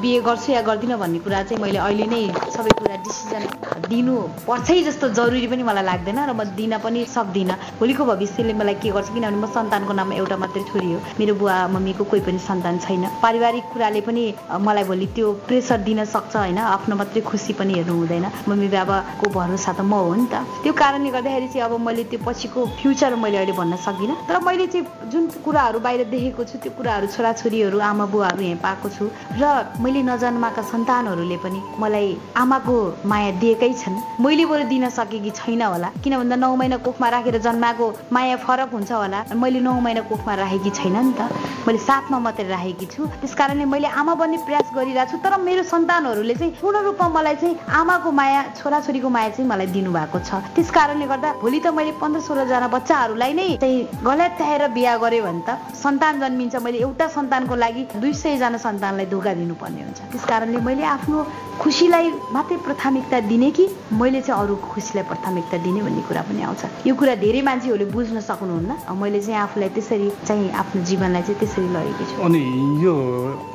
Speaker 4: बिहे गर्छु या गर्दिनँ भन्ने कुरा चाहिँ मैले अहिले नै सबै कुरा डिसिजन दिनु पर्छै जस्तो जरुरी पनि मलाई लाग्दैन र म दिन पनि सक्दिनँ। भोलिको भविष्यले मलाई के गर्छ किनभने म सन्तानको नाममा एउटा मात्रै छोरी हो। मेरो बुवा मम्मीको कोही पनि सन्तान छैन। पारिवारिक कुराले पनि मलाई भोलि त्यो प्रेसर दिन सक्छ होइन? आफ्नो मात्रै खुसी पनि हेर्नु हुँदैन। मम्मी बाबाको भरोसा त म हो नि त। त्यो कारणले गर्दाखेरि चाहिँ अब मैले त्यो पछिको फ्युचर मैले अहिले भन्न सक्दिनँ तर मैले चाहिँ जुन कुराहरू बाहिर देखेको छु त्यो कुराहरू छोराछोरीहरू आमा बुवाहरू यहाँ पाएको छु। र मैले नजन्माका सन्तानहरूले पनि मलाई आमाको माया दिएकै छन्। मैले बरु दिन सकेकी छैन होला किन भन्दा नौ महिना कोखमा राखेर जन्माएको माया फरक हुन्छ होला। मैले नौ महिना कोखमा राखेकी छैन नि त। मैले साथमा मात्रै राखेकी छु। त्यस कारणले मैले आमा बन्ने प्रयास गरिरहेको छु तर मेरो सन्तानहरूले चाहिँ पूर्ण रूपमा मलाई चाहिँ आमाको माया छोराछोरीको माया चाहिँ मलाई दिनुभएको छ। त्यस कारणले गर्दा भोलि त मैले पन्ध्र सोह्रजना बच्चाहरूलाई नै चाहिँ गलत्याएर बिहा गरेँ भने त सन्तान जन्मिन्छ मैले एउटा सन्तानको लागि दुई सयजना सन्तानलाई धोका दिनुपर्ने हुन्छ। त्यस कारणले मैले आफ्नो खुसीलाई मात्रै प्राथमिकता दिने कि मैले चाहिँ अरू खुसीलाई प्राथमिकता दिने भन्ने कुरा पनि आउँछ। यो कुरा धेरै मान्छेहरूले बुझ्न सक्नुहुन्न। मैले चाहिँ आफूलाई त्यसरी चाहिँ आफ्नो जीवनलाई चाहिँ त्यसरी लगेकी छु।
Speaker 5: अनि यो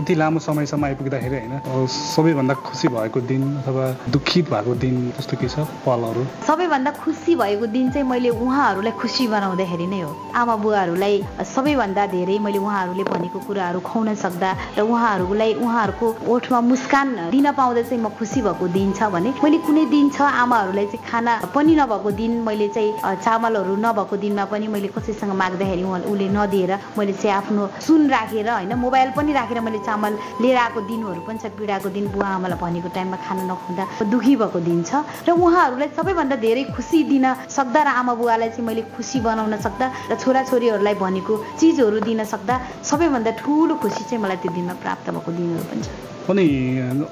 Speaker 5: यति लामो समयसम्म आइपुग्दाखेरि होइन सबैभन्दा खुसी भएको दिन अथवा दुखित भएको दिन जस्तो के छ? पलहरू?
Speaker 4: सबैभन्दा खुसी भएको दिन चाहिँ मैले उहाँहरूलाई खुसी बनाउँदाखेरि नै हो। आमा बुवाहरूलाई सबैभन्दा धेरै मैले उहाँहरूले भनेको कुराहरू खुवाउन सक्दा र उहाँहरूलाई उहाँहरूको ओठमा मुस्कान दिन पाउँदा चाहिँ म खुसी भएको दिन छ भने मैले कुनै दिन छ आमाहरूलाई चाहिँ खाना पनि नभएको दिन मैले चाहिँ चामलहरू नभएको दिनमा पनि मैले कसैसँग माग्दाखेरि उसले नदिएर मैले चाहिँ आफ्नो सुन राखेर होइन मोबाइल पनि राखेर मैले चामल लिएर आएको दिनहरू पनि छ पीडाको दिन बुवा आमालाई भनेको टाइममा खाना नखुँदा दुखी भएको दिन छ। र उहाँहरूलाई सबैभन्दा धेरै खुसी दिन सक्दा र आमा बुवालाई चाहिँ मैले खुसी बनाउन सक्दा र छोराछोरीहरूलाई भनेको चिजहरू दिन सक्दा सबैभन्दा ठुलो खुसी चाहिँ मलाई त्यो दिनमा प्राप्त भएको दिनहरू पनि छ
Speaker 5: अनि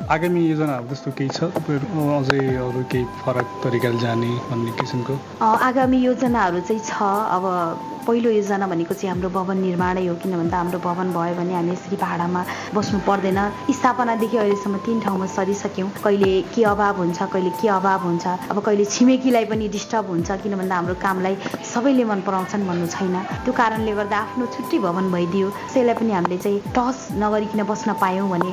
Speaker 5: आगामी योजनाहरू जस्तो केही छ? अझै अरू केही फरक तरिकाले जाने भन्ने किसिमको?
Speaker 4: आगामी योजनाहरू चाहिँ छ। अब पहिलो योजना भनेको चाहिँ हाम्रो भवन निर्माणै हो किन भन्दा हाम्रो भवन भयो भने हामी यसरी भाडामा बस्नु पर्दैन। स्थापनादेखि अहिलेसम्म तिन ठाउँमा सरिसक्यौँ। कहिले के अभाव हुन्छ कहिले के अभाव हुन्छ अब कहिले छिमेकीलाई पनि डिस्टर्ब हुन्छ किन भन्दा हाम्रो कामलाई सबैले मन पराउँछन् भन्नु छैन। त्यो कारणले गर्दा आफ्नो छुट्टै भवन भइदियो। त्यसलाई पनि हामीले चाहिँ टस नगरिकन बस्न पायौँ भने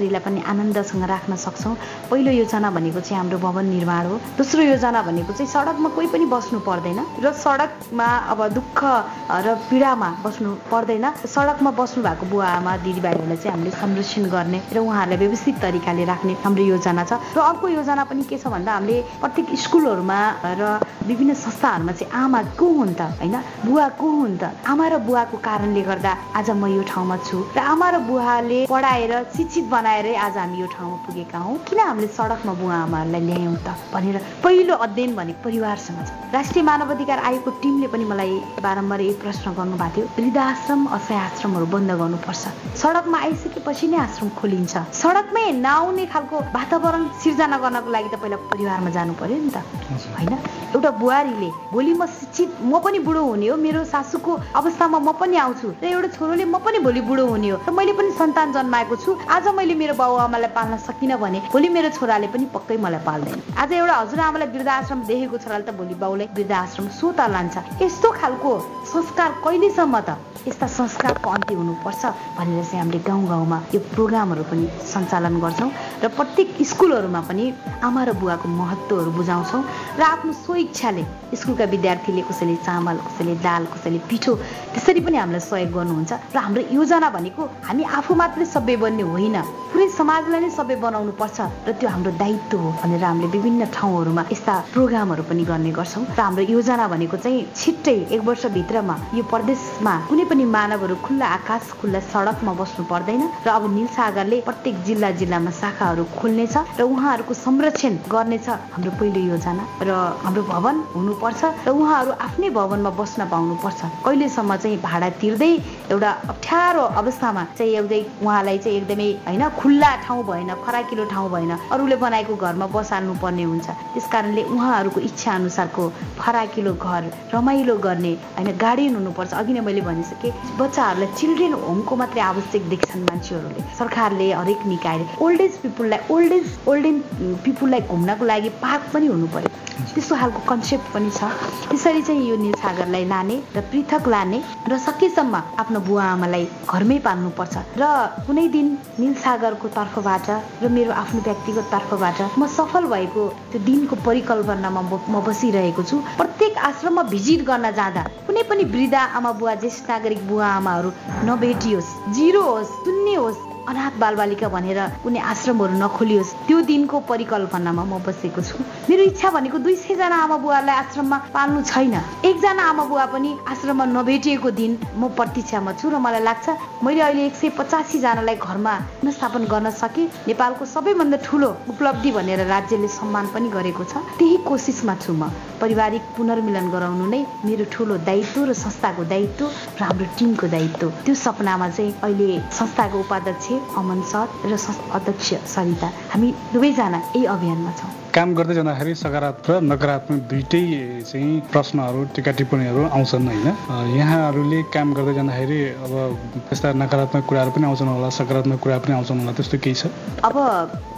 Speaker 4: छोराछोरीलाई पनि आनन्दसँग राख्न सक्छौँ। पहिलो योजना भनेको चाहिँ हाम्रो भवन निर्माण हो। दोस्रो योजना भनेको चाहिँ सडकमा कोही पनि बस्नु पर्दैन र सडकमा अब दुःख र पीडामा बस्नु पर्दैन। सडकमा बस्नु भएको बुवा आमा दिदीबहिनीहरूलाई चाहिँ हामीले संरक्षण गर्ने र उहाँहरूलाई व्यवस्थित तरिकाले राख्ने हाम्रो योजना छ। र अर्को योजना पनि के छ भन्दा हामीले प्रत्येक स्कुलहरूमा र विभिन्न संस्थाहरूमा चाहिँ आमा को हुन् त होइन? बुवा को हुन् त? आमा र बुवाको कारणले गर्दा आज म यो ठाउँमा छु। र आमा र बुवाले पढाएर शिक्षित बनाएरै आज हामी यो ठाउँमा पुगेका हौँ। किन हामीले सडकमा बुवा आमाहरूलाई ल्यायौँ त भनेर पहिलो अध्ययन भनेको परिवारसँग छ। राष्ट्रिय मानव अधिकार आयोगको टिमले पनि मलाई बारम्बार यही प्रश्न गर्नुभएको थियो। वृद्धाश्रम असहाय आश्रमहरू बन्द गर्नुपर्छ। सडकमा आइसकेपछि नै आश्रम खोलिन्छ। सडकमै नआउने खालको वातावरण सिर्जना गर्नको लागि त पहिला परिवारमा जानु पर्यो नि त। होइन? एउटा बुहारीले भोलि म शिक्षित म पनि बुढो हुने हो। मेरो सासूको अवस्थामा म पनि आउँछु। र एउटा छोरोले म पनि भोलि बुढो हुने हो। र मैले पनि सन्तान जन्माएको छु। आज मैले मेरो बाउ आमालाई पाल्न सकिनँ भने भोलि मेरो छोराले पनि पक्कै मलाई पाल्दैन। आज एउटा हजुरआमालाई वृद्धाश्रम देखेको छोराले त भोलि बाउलाई वृद्धाश्रम सो त लान्छ। यस्तो खालको संस्कार कहिलेसम्म त यस्ता संस्कारको अन्त्य हुनुपर्छ भनेर चाहिँ हामीले गाउँ गाउँमा यो प्रोग्रामहरू पनि सञ्चालन गर्छौँ र प्रत्येक स्कुलहरूमा पनि आमा र बुवाको महत्त्वहरू बुझाउँछौँ र आफ्नो स्वइच्छाले स्कुलका विद्यार्थीले कसैले चामल कसैले दाल कसैले पिठो त्यसरी पनि हामीलाई सहयोग गर्नुहुन्छ। र हाम्रो योजना भनेको हामी आफू मात्रै सबै बन्ने होइन पुरै समाजलाई नै सबै बनाउनु पर्छ र त्यो हाम्रो दायित्व हो भनेर हामीले विभिन्न ठाउँहरूमा यस्ता प्रोग्रामहरू पनि गर्ने गर्छौँ। र हाम्रो योजना भनेको चाहिँ छिट्टै एक वर्षभित्रमा यो प्रदेशमा कुनै पनि मानवहरू खुल्ला आकाश खुल्ला सडकमा बस्नु पर्दैन र अब निल सागरले प्रत्येक जिल्ला जिल्लामा शाखाहरू खोल्नेछ र उहाँहरूको संरक्षण गर्नेछ हाम्रो पहिलो योजना। र हाम्रो भवन हुनुपर्छ र उहाँहरू आफ्नै भवनमा बस्न पाउनुपर्छ। कहिलेसम्म चाहिँ भाडा तिर्दै एउटा अप्ठ्यारो अवस्थामा चाहिँ एउटै उहाँलाई चाहिँ एकदमै होइन खुल्ला ठाउँ भएन फराकिलो ठाउँ भएन अरूले बनाएको घरमा बसाल्नु पर्ने हुन्छ। त्यस कारणले उहाँहरूको इच्छा अनुसारको फराकिलो घर रमाइलो गर्ने होइन गार्डियन हुनुपर्छ। अघि नै मैले भनिसकेँ बच्चाहरूलाई चिल्ड्रेन होमको मात्रै आवश्यक देख्छन् मान्छेहरूले। सरकारले हरेक निकायले ओल्ड एज पिपल पिपुललाई ओल्ड एज ओल्ड एज पिपुललाई घुम्नको लागि पार्क पनि हुनु पर्यो। त्यस्तो खालको कन्सेप्ट पनि छ त्यसरी चाहिँ यो निल सागरलाई लाने र पृथक लाने र सकेसम्म आफ्नो बुवा आमालाई घरमै पाल्नुपर्छ। र कुनै दिन निल सागरको तर्फबाट र मेरो आफ्नो व्यक्तिगत तर्फबाट म सफल भएको त्यो दिनको परिकल्पनामा म बसिरहेको छु। प्रत्येक आश्रममा भिजिट गर्न जाँदा कुनै पनि वृद्ध आमा बुवा ज्येष्ठ नागरिक बुवा आमाहरू नभेटियोस् जिरो होस् शून्य होस्। अनाथ बालबालिका भनेर कुनै आश्रमहरू नखोलियोस् त्यो दिनको परिकल्पनामा म बसेको छु। मेरो इच्छा भनेको दुई सयजना आमा बुवालाई आश्रममा पाल्नु छैन। एकजना आमा बुवा पनि आश्रममा नभेटिएको दिन म प्रतीक्षामा छु र मलाई लाग्छ मैले अहिले एक सय पचासीजनालाई घरमा पुनस्थापन गर्न सकेँ। नेपालको सबैभन्दा ठुलो उपलब्धि भनेर राज्यले सम्मान पनि गरेको छ। त्यही कोसिसमा छु म पारिवारिक पुनर्मिलन गराउनु नै मेरो ठुलो दायित्व र संस्थाको दायित्व र हाम्रो टिमको दायित्व। त्यो सपनामा चाहिँ अहिले संस्थाको उपाध्यक्ष अमन सर र अध्यक्ष सरिता। हामी दुवैजना यही अभियानमा छौँ।
Speaker 5: काम गर्दै जाँदाखेरि सकारात्मक र नकारात्मक दुइटै चाहिँ प्रश्नहरू टिका टिप्पणीहरू आउँछन् होइन। यहाँहरूले काम गर्दै जाँदाखेरि अब त्यस्ता नकारात्मक कुराहरू पनि आउँछन् होला सकारात्मक कुरा पनि आउँछन् होला त्यस्तो केही छ?
Speaker 4: अब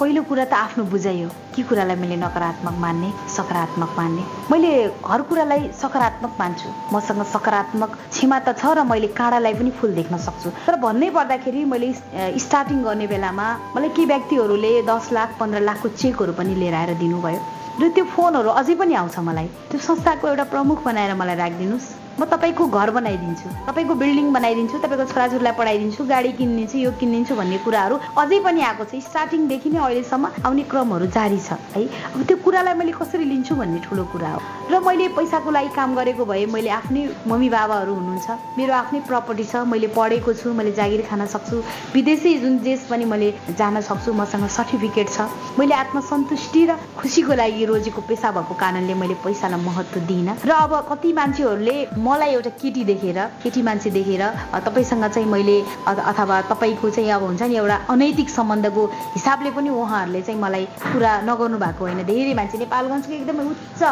Speaker 4: पहिलो कुरा त आफ्नो बुझाइ हो के कुरालाई मैले नकारात्मक मान्ने सकारात्मक मान्ने? मैले हर कुरालाई सकारात्मक मान्छु। मसँग सकारात्मक क्षमा त छ र मैले काँडालाई पनि फुल देख्न सक्छु। तर भन्नै पर्दाखेरि मैले स्टार्टिङ गर्ने बेलामा मलाई के व्यक्तिहरूले दस लाख पन्ध्र लाखको चेकहरू पनि लिएर आएर दिनुभयो र त्यो फोनहरू अझै पनि आउँछ मलाई। त्यो संस्थाको एउटा प्रमुख बनाएर मलाई राखिदिनुहोस्। म तपाईँको घर बनाइदिन्छु। तपाईँको बिल्डिङ बनाइदिन्छु तपाईँको छोराछोरीलाई पढाइदिन्छु गाडी किनिदिन्छु यो किनिदिन्छु भन्ने कुराहरू अझै पनि आएको छ। स्टार्टिङदेखि नै अहिलेसम्म आउने क्रमहरू जारी छ है। अब त्यो कुरालाई मैले कसरी लिन्छु भन्ने ठुलो कुरा हो। र मैले पैसाको लागि काम गरेको भए मैले आफ्नै मम्मी बाबाहरू हुनुहुन्छ मेरो आफ्नै प्रपर्टी छ मैले पढेको छु मैले जागिर खान सक्छु विदेशी जुन देश पनि मैले जान सक्छु मसँग सर्टिफिकेट छ। मैले आत्मसन्तुष्टि र खुसीको लागि रोजेको पेसा भएको कारणले मैले पैसालाई महत्त्व दिइनँ। र अब कति मान्छेहरूले मलाई एउटा केटी देखेर केटी मान्छे देखेर तपाईँसँग चाहिँ मैले अथवा तपाईँको चाहिँ अब हुन्छ नि एउटा अनैतिक सम्बन्धको हिसाबले पनि उहाँहरूले चाहिँ मलाई कुरा नगर्नु भएको होइन। धेरै मान्छे नेपालगञ्जको एकदमै उच्च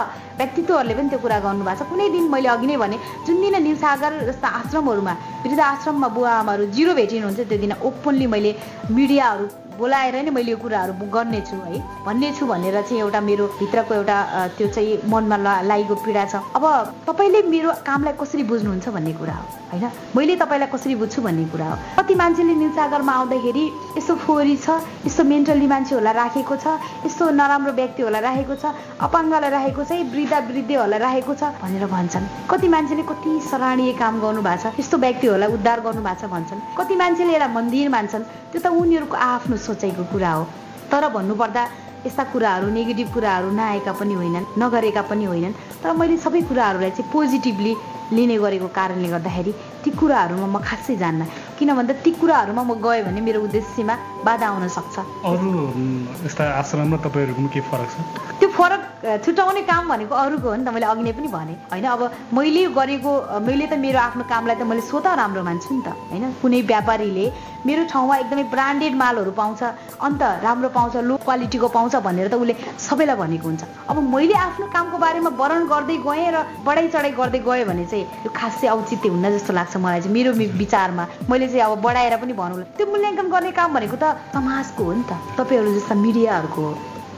Speaker 4: व्यक्तित्वहरूले पनि त्यो कुरा गर्नुभएको छ। कुनै दिन मैले अघि नै भने जुन दिन निलसागर जस्ता आश्रमहरूमा वृद्ध आश्रममा बुवा आमाहरू जिरो भेटिनुहुन्छ त्यो दिन ओपनली मैले मिडियाहरू बोलाएर नै मैले यो कुराहरू गर्नेछु है। भन्ने छु भनेर चाहिँ एउटा मेरो भित्रको एउटा त्यो चाहिँ मनमा लागेको पीडा छ। अब तपाईँले मेरो कामलाई कसरी बुझ्नुहुन्छ भन्ने कुरा हो होइन? मैले तपाईँलाई कसरी बुझ्छु भन्ने कुरा हो। कति मान्छेले निलसागरमा आउँदाखेरि यस्तो फोहोरी छ यस्तो मेन्टल्ली मान्छेहरूलाई राखेको छ यस्तो नराम्रो व्यक्तिहरूलाई राखेको छ अपाङ्गलाई राखेको छ वृद्ध वृद्धहरूलाई राखेको छ भनेर भन्छन्। कति मान्छेले कति सराहनीय काम गर्नु भएको छ यस्तो व्यक्तिहरूलाई उद्धार गर्नु भएको छ भन्छन्। कति मान्छेले यसलाई मन्दिर मान्छन् त्यो त उनीहरूको आफ्नो सोचाइको कुरा हो। तर भन्नुपर्दा यस्ता कुराहरू नेगेटिभ कुराहरू नआएका पनि होइनन् नगरेका पनि होइनन्। तर मैले सबै कुराहरूलाई चाहिँ पोजिटिभली लिने गरेको कारणले गर्दाखेरि ती कुराहरूमा म खासै जान्न किन भन्दा ती कुराहरूमा म गएँ भने मेरो उद्देश्यमा बाधा आउन सक्छ।
Speaker 5: अरू यस्ता आश्रम र तपाईँहरूको के फरक छ?
Speaker 4: त्यो फरक छुट्याउने काम भनेको अरूको हो नि त मैले अघि नै पनि भने। होइन अब मैले गरेको मैले त मेरो आफ्नो कामलाई त मैले स्वतः राम्रो मान्छु नि त होइन? कुनै व्यापारीले मेरो ठाउँमा एकदमै ब्रान्डेड मालहरू पाउँछ अन्त राम्रो पाउँछ लो क्वालिटीको पाउँछ भनेर त उसले सबैलाई भनेको हुन्छ। अब मैले आफ्नो कामको बारेमा वर्णन गर्दै गएँ र बढाइ चढाइ गर्दै गएँ भने चाहिँ यो खासै औचित्य हुन्न जस्तो लाग्छ मलाई चाहिँ मेरो विचारमा। मैले चाहिँ अब बढाएर पनि भनौँला त्यो मूल्याङ्कन गर्ने काम भनेको त समाजको हो नि त। तपाईँहरू जस्ता मिडियाहरूको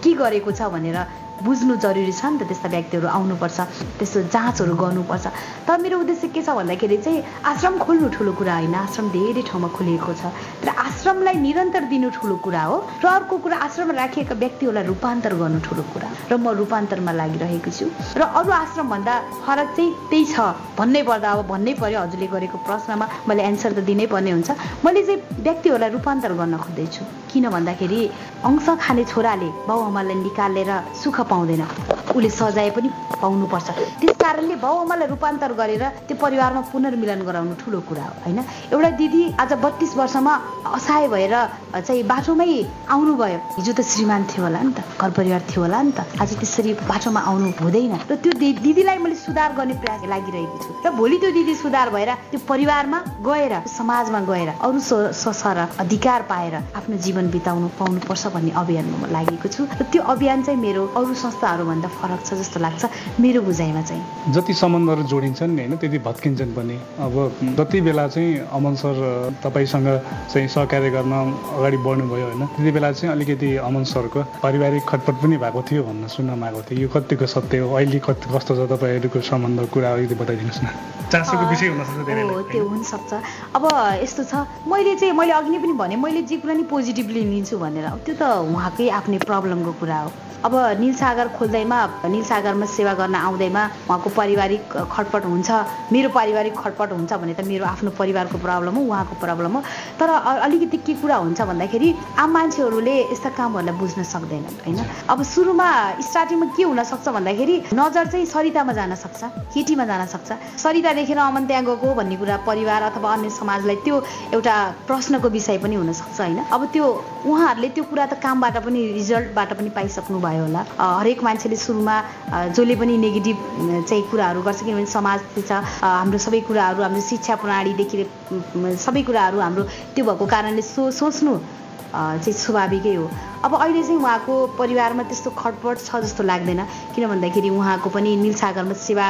Speaker 4: के गरेको छ भनेर बुझ्नु जरुरी छ नि त त्यस्ता व्यक्तिहरू आउनुपर्छ त्यस्तो जाँचहरू गर्नुपर्छ। तर मेरो उद्देश्य के छ भन्दाखेरि चाहिँ आश्रम खोल्नु ठुलो कुरा होइन आश्रम धेरै ठाउँमा खोलिएको छ। र आश्रमलाई निरन्तर दिनु ठुलो कुरा हो र अर्को कुरा आश्रममा राखिएका व्यक्तिहरूलाई रूपान्तर गर्नु ठुलो कुरा। र म रूपान्तरमा लागिरहेको छु। र अरू आश्रमभन्दा फरक चाहिँ त्यही छ भन्नै पर्दा अब भन्नै पर्यो हजुरले गरेको प्रश्नमा। मैले एन्सर त दिनै पर्ने हुन्छ। मैले चाहिँ व्यक्तिहरूलाई रूपान्तर गर्न खोज्दैछु। किन भन्दाखेरि अंश खाने छोराले बाउआमालाई निकालेर सुख पाउँदैन। उसले सजाय पनि पाउनुपर्छ। त्यस कारणले बाउआमालाई रूपान्तर गरेर त्यो परिवारमा पुनर्मिलन गराउनु ठुलो कुरा हो होइन? एउटा दिदी आज बत्तिस वर्षमा असहाय भएर चाहिँ बाटोमै आउनुभयो। हिजो त श्रीमान थियो होला नि त घर परिवार थियो होला नि त। आज त्यसरी बाटोमा आउनु हुँदैन। र त्यो दिदीलाई मैले सुधार गर्ने प्रयास लागिरहेको छु। र भोलि त्यो दिदी सुधार भएर त्यो परिवारमा गएर समाजमा गएर अरू ससर अधिकार पाएर आफ्नो जीवन बिताउनु पाउनुपर्छ भन्ने अभियानमा म लागेको छु। र त्यो अभियान चाहिँ मेरो अरू संस्थाहरूभन्दा फरक छ जस्तो लाग्छ मेरो बुझाइमा चाहिँ।
Speaker 2: जति सम्बन्धहरू जोडिन्छन् नि होइन त्यति भत्किन्छन् पनि। अब जति बेला चाहिँ अमन सर तपाईँसँग चाहिँ सहकार्य गर्न अगाडि बढ्नुभयो होइन त्यति बेला चाहिँ अलिकति अमन सरको पारिवारिक खटपट पनि भएको थियो भन्न सुन्न आएको थियो यो कतिको सत्य हो? अहिले कति कस्तो छ तपाईँहरूको सम्बन्ध कुरा अलिकति बताइदिनुहोस् न। चासोको विषय हुनसक्छ
Speaker 4: त्यो हुनसक्छ। अब यस्तो छ मैले चाहिँ मैले अघि नै पनि भने मैले जे कुरा नि पोजिटिभली लिन्छु भनेर त्यो त उहाँकै आफ्नै प्रब्लमको कुरा हो। अब निलसागर खोल्दैमा निलसागरमा सेवा गर्न आउँदैमा उहाँको पारिवारिक खटपट हुन्छ। मेरो पारिवारिक खटपट हुन्छ भने त मेरो आफ्नो परिवारको प्रब्लम हो उहाँको प्रब्लम हो। तर अलिकति के कुरा हुन्छ भन्दाखेरि आम मान्छेहरूले यस्ता कामहरूलाई बुझ्न सक्दैनन् होइन? अब सुरुमा स्टार्टिङमा के हुनसक्छ भन्दाखेरि नजर चाहिँ सरितामा जान सक्छ केटीमा जान सक्छ। सरिता देखेर अमन त्यहाँ गएको भन्ने कुरा परिवार अथवा अन्य समाजलाई त्यो एउटा प्रश्नको विषय पनि हुनसक्छ होइन? अब त्यो उहाँहरूले त्यो कुरा त कामबाट पनि रिजल्टबाट पनि पाइसक्नु भयो भयो होला हरेक मान्छेले सुरुमा जसले पनि नेगेटिभ चाहिँ कुराहरू गर्छ किनभने समाज छ हाम्रो सबै कुराहरू हाम्रो शिक्षा प्रणालीदेखि सबै कुराहरू हाम्रो त्यो भएको कारणले सो सोच्नु चाहिँ स्वाभाविकै हो। अब अहिले चाहिँ उहाँको परिवारमा त्यस्तो खटपट छ जस्तो लाग्दैन किन भन्दाखेरि उहाँको पनि निलसागरमा सेवा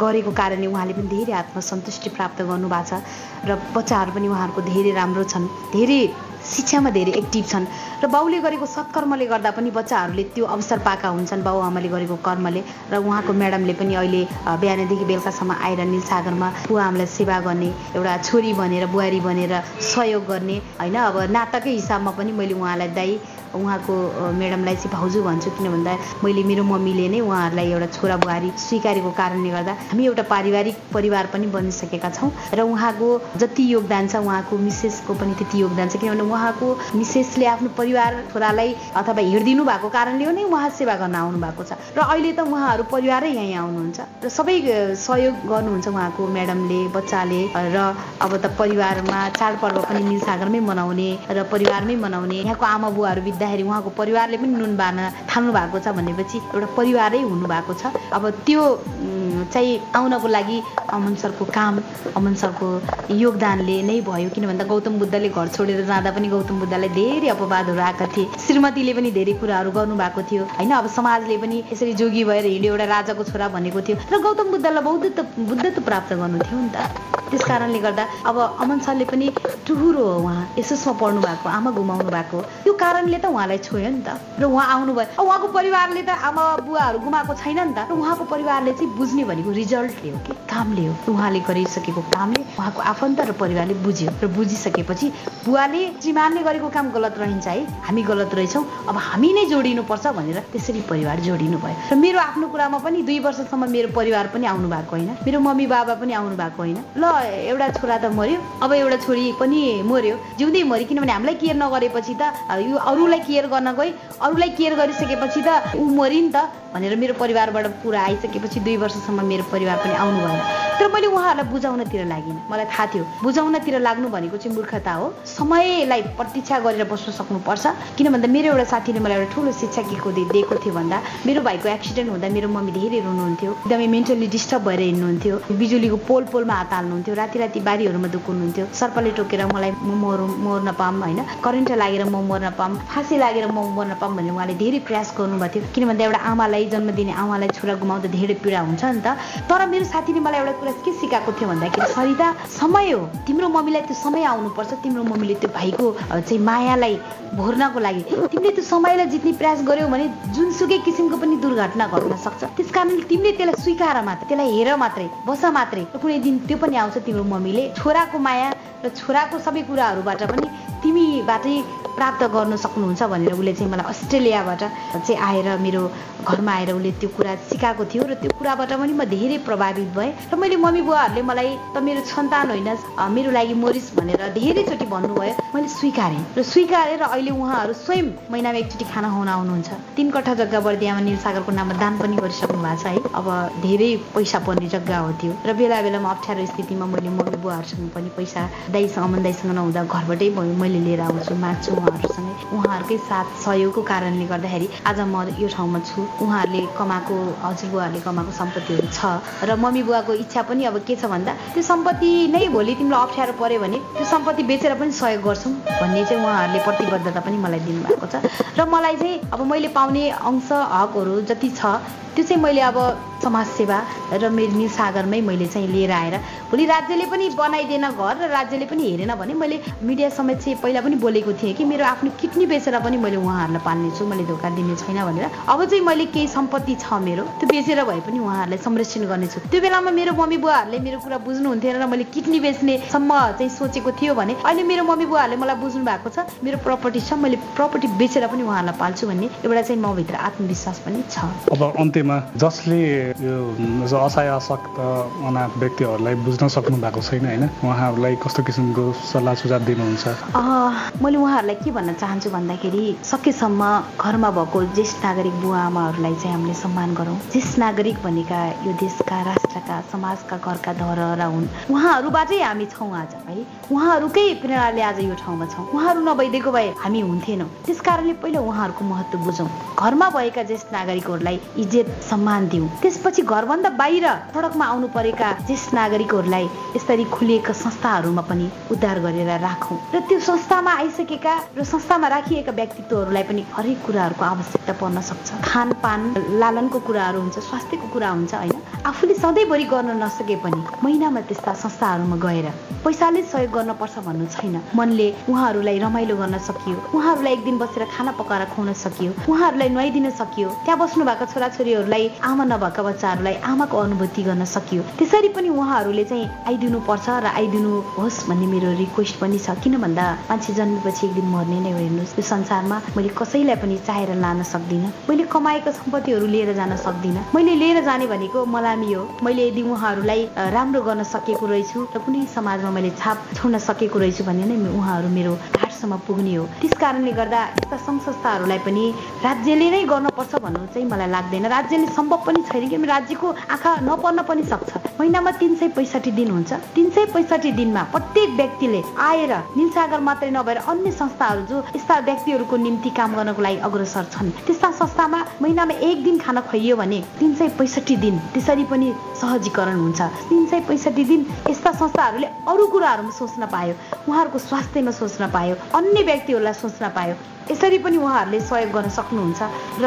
Speaker 4: गरेको कारणले उहाँले पनि धेरै आत्मसन्तुष्टि प्राप्त गर्नुभएको छ र बच्चाहरू पनि उहाँहरूको धेरै राम्रो छन् धेरै शिक्षामा धेरै एक्टिभ छन् र बाउले गरेको सत्कर्मले गर्दा पनि बच्चाहरूले त्यो अवसर पाएका हुन्छन्। बाउ आमाले गरेको कर्मले र उहाँको म्याडमले पनि अहिले बिहानदेखि बेलुकासम्म आएर निलसागरमा बुवा आमालाई सेवा गर्ने एउटा छोरी बनेर बुहारी बनेर सहयोग गर्ने होइन? अब नाटकै हिसाबमा पनि मैले उहाँलाई दाई उहाँको म्याडमलाई चाहिँ भाउजू भन्छु किन भन्दा मैले मेरो मम्मीले नै उहाँहरूलाई एउटा छोरा बुहारी स्वीकारेको कारणले गर्दा हामी एउटा पारिवारिक परिवार पनि बनिसकेका छौँ। र उहाँको जति योगदान छ उहाँको मिसेसको पनि त्यति योगदान छ। किनभने उहाँको मिसेसले आफ्नो परिवार छोरालाई अथवा हिँडिदिनु भएको कारणले नै उहाँ सेवा गर्न आउनु भएको छ। र अहिले त उहाँहरू परिवारै यहीँ आउनुहुन्छ। र सबै सहयोग गर्नुहुन्छ उहाँको म्याडमले बच्चाले र अब त परिवारमा चाडपर्व पनि निलसागरमै मनाउने र परिवारमै मनाउने। यहाँको आमा बुवाहरू बित्दाखेरि उहाँको परिवारले पनि नुन बार्न थाल्नु भएको छ भनेपछि एउटा परिवारै हुनुभएको छ। अब त्यो चाहिँ आउनको लागि अमन सरको काम अमन सरको योगदानले नै भयो। किन भन्दा गौतम बुद्धले घर छोडेर जाँदा पनि गौतम बुद्धलाई धेरै अपवादहरू आएका थिए। श्रीमतीले पनि धेरै कुराहरू गर्नुभएको थियो। होइन अब समाजले पनि यसरी जोगी भएर हिँड्यो एउटा राजाको छोरा भनेको थियो। र गौतम बुद्धलाई बौद्धत्व बुद्धत्व प्राप्त गर्नु थियो नि त। त्यस कारणले गर्दा अब अमन सरले पनि टुहुरो हो उहाँ। एसोसमा पढ्नु भएको आमा गुमाउनु भएको। त्यो कारणले त उहाँलाई छोयो नि त। र उहाँ आउनुभयो। उहाँको परिवारले त आमा बुवाहरू गुमाएको छैन नि त। र उहाँको परिवारले चाहिँ बुझ्ने भनेको रिजल्टले हो कि? कामले हो। उहाँले गरिसकेको कामले उहाँको आफन्त र परिवारले बुझ्यो। र बुझिसकेपछि बुवाले श्रीमानले गरेको काम गलत रहन्छ है। हामी गलत रहेछौँ। अब हामी नै जोडिनुपर्छ भनेर त्यसरी परिवार जोडिनु भयो। र मेरो आफ्नो कुरामा पनि दुई वर्षसम्म मेरो परिवार पनि आउनु भएको होइन। मेरो मम्मी बाबा पनि आउनु भएको होइन। ल एउटा छोरा त मऱ्यो अब एउटा छोरी पनि मऱ्यो। जिउँदै मऱ्यो किनभने हामीलाई केयर नगरेपछि त यो अरूलाई केयर गर्न गई अरूलाई केयर गरिसकेपछि त ऊ मरि नि त भनेर मेरो परिवारबाट कुरा आइसकेपछि दुई वर्षसम्म मेरो परिवार पनि आउनु भएन तर मैले उहाँहरूलाई बुझाउनतिर लागिनँ। मलाई थाहा थियो बुझाउनतिर लाग्नु भनेको चाहिँ मूर्खता हो। समयलाई प्रतीक्षा गरेर बस्न सक्नुपर्छ। किन भन्दा मेरो एउटा साथीले मलाई एउटा ठुलो शिक्षा के दिएको थियो भन्दा मेरो भाइको एक्सिडेन्ट हुँदा मेरो मम्मी धेरै रुनुहुन्थ्यो। एकदमै मेन्टल्ली डिस्टर्ब भएर हिँड्नुहुन्थ्यो। बिजुलीको पोल पोलमा हात हाल्नुहुन्थ्यो। राति राति बारीहरूमा दुख्नुहुन्थ्यो। सर्पले टोकेर मलाई म मर मर्न पाऊँ होइन। करेन्ट लागेर म मर्न पाऊँ। फाँसी लागेर म मर्न पाऊँ भनेर उहाँले धेरै प्रयास गर्नुभएको थियो। किन भन्दा एउटा आमालाई जन्म दिने आमालाई छोरा गुमाउँदा धेरै पीडा हुन्छ नि त। तर मेरो साथीले मलाई एउटा कुरा के सिकाएको थियो भन्दाखेरि सरिता समय हो। तिम्रो मम्मीलाई त्यो समय आउनुपर्छ। तिम्रो मम्मीले त्यो भाइको चाहिँ मायालाई भोर्नको लागि। तिमीले त्यो समयलाई जित्ने प्रयास गर्यौ भने जुनसुकै किसिमको पनि दुर्घटना घट्न सक्छ। त्यस कारणले तिमीले त्यसलाई स्वीकार मात्र त्यसलाई हेर मात्रै बस मात्रै। कुनै दिन त्यो पनि आउँछ तिम्रो मम्मीले। छोराको माया र छोराको सबै कुराहरूबाट पनि तिमीबाटै प्राप्त गर्न सक्नुहुन्छ भनेर उसले चाहिँ मलाई अस्ट्रेलियाबाट चाहिँ आएर मेरो घरमा आएर उसले त्यो कुरा सिकाएको थियो र त्यो कुराबाट पनि म धेरै प्रभावित भएँ। र मैले मम्मी बुवाहरूले मलाई त मेरो सन्तान होइन मेरो लागि मरिस भनेर धेरैचोटि भन्नुभयो। मैले स्वीकारेँ। र स्वीकारेँ र अहिले उहाँहरू स्वयं महिनामा एकचोटि खाना खुवाउन आउनुहुन्छ तिन कट्ठा जग्गा बर्दियामा निलसागरको नाममा दान पनि गरिसक्नु भएको छ है। अब धेरै पैसा पर्ने जग्गा हो त्यो। र बेला बेलामा अप्ठ्यारो स्थितिमा मैले मम्मी बुवाहरूसँग पनि पैसा दाइसँग अमन दाइसँग नहुँदा घरबाटै मैले लिएर आउँछु माग्छु उहाँहरूसँग। उहाँहरूकै साथ सहयोगको कारणले गर्दाखेरि आज म यो ठाउँमा छु। उहाँहरूले कमाएको हजुरबुवाहरूले कमाएको सम्पत्तिहरू छ। र मम्मी बुवाको इच्छा पनि अब के छ भन्दा त्यो सम्पत्ति नै भोलि तिमीलाई अप्ठ्यारो पऱ्यो भने त्यो सम्पत्ति बेचेर पनि सहयोग गर्छौँ। भन्ने चाहिँ उहाँहरूले प्रतिबद्धता पनि मलाई दिनुभएको छ। र मलाई चाहिँ अब मैले पाउने अंश हकहरू जति छ त्यो चाहिँ मैले अब समाजसेवा र मेरो निसागरमै मैले चाहिँ लिएर आएर भोलि राज्यले पनि बनाइदिएन घर र राज्यले पनि हेरेन भने मैले मिडिया समेत चाहिँ पहिला पनि बोलेको थिएँ कि मेरो आफ्नो किडनी बेचेर पनि मैले उहाँहरूलाई पाल्नेछु मैले धोका दिने छैन भनेर। अब चाहिँ मैले केही सम्पत्ति छ मेरो त्यो बेचेर भए पनि उहाँहरूलाई संरक्षण गर्नेछु त्यो बेलामा मेरो मम्मी बुवाहरूले मेरो कुरा बुझ्नुहुन्थेन र मैले किडनी बेच्नेसम्म चाहिँ सोचेको थियो भने अहिले मेरो मम्मी बुवाहरूले मलाई बुझ्नु भएको छ मेरो प्रपर्टी छ मैले प्रपर्टी बेचेर पनि उहाँहरूलाई पाल्छु भन्ने एउटा चाहिँ मभित्र आत्मविश्वास पनि छ।
Speaker 2: अब अन्त्यमा जसले यो असहाय असक्त अनाथ व्यक्तिहरूलाई बुझ्न सक्नु भएको छैन होइन? उहाँहरूलाई कस्तो किसिमको सल्लाह सुझाव दिनुहुन्छ?
Speaker 4: मैले उहाँहरूलाई के भन्न चाहन्छु भन्दाखेरि सकेसम्म घरमा भएको ज्येष्ठ नागरिक बुवा आमाहरूलाई चाहिँ हामीले सम्मान गरौँ। ज्येष्ठ नागरिक भनेका यो देशका राष्ट्रका समाजका घरका धरहरा हुन्। उहाँहरूबाटै हामी छौँ आज है? उहाँहरूकै प्रेरणाले आज यो ठाउँमा छौँ। उहाँहरू नभइदिएको भए हामी हुन्थेनौँ। त्यस कारणले पहिला उहाँहरूको महत्त्व बुझौँ। घरमा भएका ज्येष्ठ नागरिकहरूलाई इज्जत सम्मान दिउँ। त्यसपछि घरभन्दा बाहिर सडकमा आउनु परेका ज्येष्ठ नागरिकहरूलाई यसरी खुलिएका संस्थाहरूमा पनि उद्धार गरेर राखौँ। र त्यो संस्थामा आइसकेका र संस्थामा राखिएका व्यक्तित्वहरूलाई पनि हरेक कुराहरूको आवश्यकता पर्न सक्छ। खानपान लालनको कुराहरू हुन्छ स्वास्थ्यको कुरा हुन्छ होइन? आफूले सधैँभरि गर्न नसके पनि महिनामा त्यस्ता संस्थाहरूमा गएर पैसाले सहयोग गर्नुपर्छ भन्नु छैन। मनले उहाँहरूलाई रमाइलो गर्न सकियो। उहाँहरूलाई एक दिन बसेर खाना पकाएर खुवाउन सकियो। उहाँहरूलाई नुहाइदिन सकियो। त्यहाँ बस्नु भएको छोराछोरीहरूलाई आमा नभएका बच्चाहरूलाई आमाको अनुभूति गर्न सकियो। त्यसरी पनि उहाँहरूले चाहिँ आइदिनु पर्छ र आइदिनु होस् भन्ने मेरो रिक्वेस्ट पनि छ। किन भन्दा मान्छे जन्मेपछि एक दिन मर्ने नै हो। हेर्नुहोस् यो संसारमा मैले कसैलाई पनि चाहेर लान सक्दिनँ। मैले कमाएको सम्पत्तिहरू लिएर जान सक्दिनँ। मैले लिएर जाने भनेको मलामी हो। मैले यदि उहाँहरूलाई राम्रो गर्न सकेको रहेछु र कुनै समाजमा मैले छाप छोड्न सकेको रहेछु भने नै उहाँहरू मेरो घाटसम्म पुग्ने हो। त्यस कारणले गर्दा यस्ता सङ्घ संस्थाहरूलाई पनि राज्यले नै गर्नुपर्छ भन्नु चाहिँ मलाई लाग्दैन। राज्यले सम्भव पनि छैन किनभने राज्यको आँखा नपर्न पनि सक्छ। महिनामा तिन सय पैँसठी दिन हुन्छ। तिन सय पैँसठी दिनमा प्रत्येक व्यक्तिले आएर निलसागर मात्रै नभएर अन्य संस्थाहरू जो यस्ता व्यक्तिहरूको निम्ति काम गर्नको लागि अग्रसर छन् त्यस्ता संस्थामा महिनामा एक दिन खाना खुवाइयो भने तिन सय पैँसठी दिन त्यसरी पनि सहजीकरण हुन्छ। तिन सय पैँसठी दिन यस्ता संस्थाहरूले अरू कुराहरूमा सोच्न पायो। उहाँहरूको स्वास्थ्यमा सोच्न पायो। अन्य व्यक्तिहरूलाई सोच्न पायो। यसरी पनि उहाँहरूले सहयोग गर्न सक्नुहुन्छ र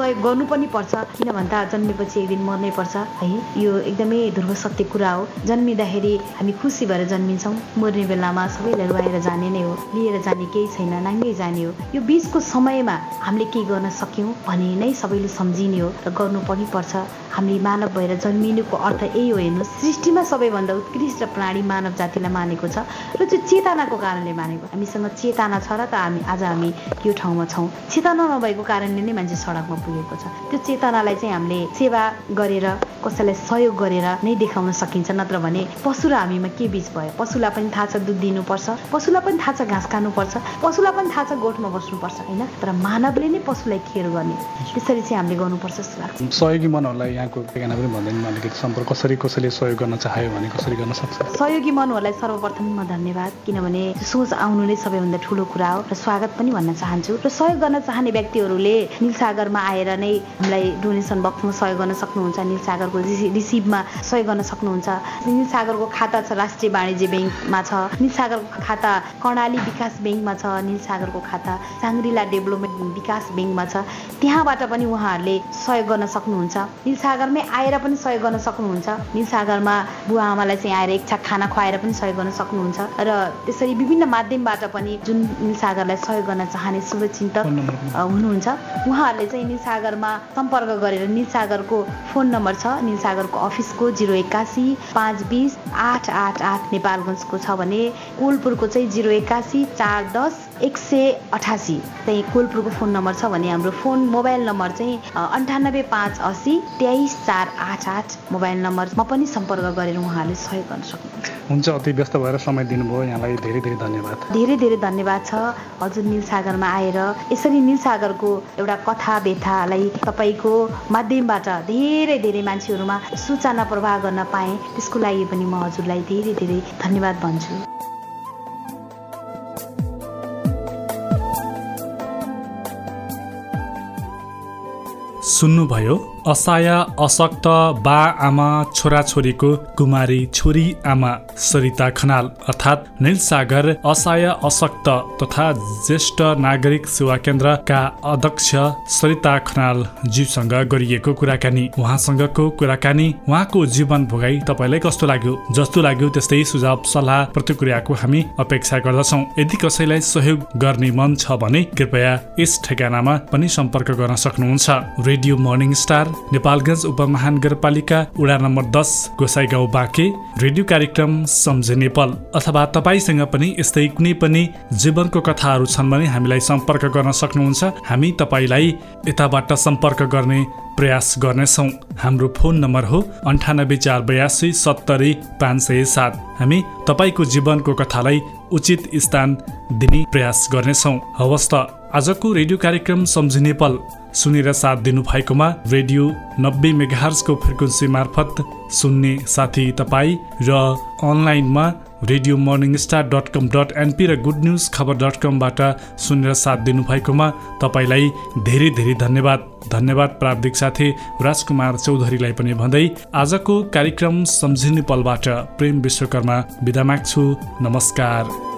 Speaker 4: सहयोग गर्नु पनि पर्छ किन भन्दा जन्मेपछि एक दिन मर्नै पर्छ। है यो एकदमै ध्रुव सत्य कुरा हो। जन्मिँदाखेरि हामी खुसी भएर जन्मिन्छौँ। मर्ने बेलामा सबैलाई रुवाएर जाने नै हो। लिएर जाने केही छैन नाङ्गै जाने हो। यो बिचको समयमा हामीले केही गर्न सक्यौँ भने नै सबैले सम्झिने हो र गर्नु पनि पर्छ। हामी मानव भएर जन्मिनुको अर्थ यही हो हेर्नु सृष्टिमा सबैभन्दा उत्कृष्ट प्राणी मानव जातिलाई मानेको छ र त्यो चेतनाको कारणले मानेको। हामीसँग चेतना छ र त हामी आज हामी यो ठाउँमा छौँ। चेतना नभएको कारणले नै मान्छे सडकमा पुगेको छ। त्यो चेतनालाई चाहिँ हामीले सेवा गरेर कसैलाई सहयोग गरेर नै देखाउन सकिन्छ। नत्र भने पशु र हामीमा के बिच भयो? पशुलाई पनि थाहा छ दुध दिनुपर्छ। पशुलाई पनि थाहा छ घाँस खानुपर्छ। पशुलाई पनि थाहा छ गोठमा बस्नुपर्छ होइन? तर मानवले नै पशुलाई खेर गर्ने। त्यसरी चाहिँ हामीले गर्नुपर्छ जस्तो लाग्छ
Speaker 2: सहयोगी मनहरूलाई यहाँको ठेगाना पनि भन्दैन अलिकति सम्पर्क कसरी कसैले सहयोग गर्न चाह्यो भने कसरी गर्न सक्छ?
Speaker 4: सहयोगी मनहरूलाई सर्वप्रथम म धन्यवाद। किनभने सोच आउनु नै सबैभन्दा ठुलो कुरा हो। र स्वागत पनि भन्न चाहन्छु। र सहयोग गर्न चाहने व्यक्तिहरूले निलसागरमा आएर नै हामीलाई डोनेसन बक्समा सहयोग गर्न सक्नुहुन्छ निलसागरको रिसिभमा सहयोग गर्न सक्नुहुन्छ। निलसागरको खाता छ राष्ट्रिय वाणिज्य ब्याङ्कमा छ। निलसागरको खाता कर्णाली विकास ब्याङ्कमा छ निलसागरको खाता साङ्ग्रिला डेभलपमेन्ट विकास ब्याङ्कमा छ। त्यहाँबाट पनि उहाँहरूले सहयोग गर्न सक्नुहुन्छ। निलसागरमै आएर पनि सहयोग गर्न सक्नुहुन्छ। निलसागरमा बुवा आमालाई चाहिँ आएर छाक खाना खुवाएर पनि सहयोग गर्न सक्नुहुन्छ। र त्यसरी विभिन्न माध्यमबाट पनि जुन निलसागरलाई सहयोग गर्न चाहने शुभचिन्तक हुनुहुन्छ उहाँहरूले चाहिँ निलसागरमा सम्पर्क गरेर निलसागरको फोन नम्बर छ निलसागरको अफिसको जिरो एकासी पाँच बिस आठ आठ आठ नेपालगञ्जको छ भने कोलपुरको चाहिँ जिरो एकासी चार दस एक सय अठासी चाहिँ कोलपुरको फोन नम्बर छ भने हाम्रो फोन मोबाइल नम्बर चाहिँ अन्ठानब्बे पाँच असी तेइस चार आठ आठ मोबाइल नम्बरमा पनि सम्पर्क गरेर उहाँहरूले सहयोग गर्न सक्नुहुन्छ।
Speaker 2: हुन्छ अति व्यस्त भएर समय दिनुभयो। यहाँलाई धेरै धेरै धन्यवाद।
Speaker 4: धेरै धेरै धन्यवाद छ। हजुर निल सागरमा आएर यसरी निल सागरको एउटा कथा व्यथालाई तपाईँको माध्यमबाट धेरै धेरै मान्छेहरूमा सूचना प्रवाह गर्न पाएँ। त्यसको लागि पनि म हजुरलाई धेरै धेरै धन्यवाद भन्छु।
Speaker 6: सुन्नुभयो असहाय अशक्त बा आमा छोराछोरीको कुमारी छोरी आमा सरिता खनाल अर्थात् निलसागर असहाय अशक्त तथा ज्येष्ठ नागरिक सेवा केन्द्रका अध्यक्ष सरिता खनाल जीवसँग गरिएको कुराकानी। उहाँसँगको कुराकानी उहाँको जीवन भोगाई तपाईँलाई कस्तो लाग्यो? जस्तो लाग्यो त्यस्तै सुझाव सल्लाह प्रतिक्रियाको हामी अपेक्षा गर्दछौँ। यदि कसैलाई सहयोग गर्ने मन छ भने कृपया यस ठेगानामा पनि सम्पर्क गर्न सक्नुहुन्छ। रेडियो मर्निङ स्टार नेपालगञ्ज उपमहानगरपालिका वडा नम्बर दस गोसाई गाउँ बाँके रेडियो कार्यक्रम सम्झे नेपाल। अथवा तपाईँसँग पनि यस्तै कुनै पनि जीवनको कथाहरू छन् भने हामीलाई सम्पर्क गर्न सक्नुहुन्छ। हामी तपाईँलाई यताबाट सम्पर्क गर्ने प्रयास गर्नेछौँ। हाम्रो फोन नम्बर हो अन्ठानब्बे चार बयासी सत्तरी पाँच सय सात। हामी तपाईँको जीवनको कथालाई उचित स्थान दिने प्रयास गर्नेछौँ। हवस् त आजको रेडियो कार्यक्रम सम्झिने पल सुनेर साथ दिनुभएकोमा रेडियो नब्बे मेगाहर्सको फ्रिक्वेन्सी मार्फत सुन्ने साथी तपाईँ र अनलाइनमा radio morning star dot com dot NP र गुड न्युज खबर डट कमबाट सुनेर साथ दिनुभएकोमा तपाईँलाई धेरै धेरै धन्यवाद। धन्यवाद प्राविधिक साथी राजकुमार चौधरीलाई पनि भन्दै आजको कार्यक्रम सम्झिने पलबाट प्रेम विश्वकर्मा बिदा माग्छु। नमस्कार।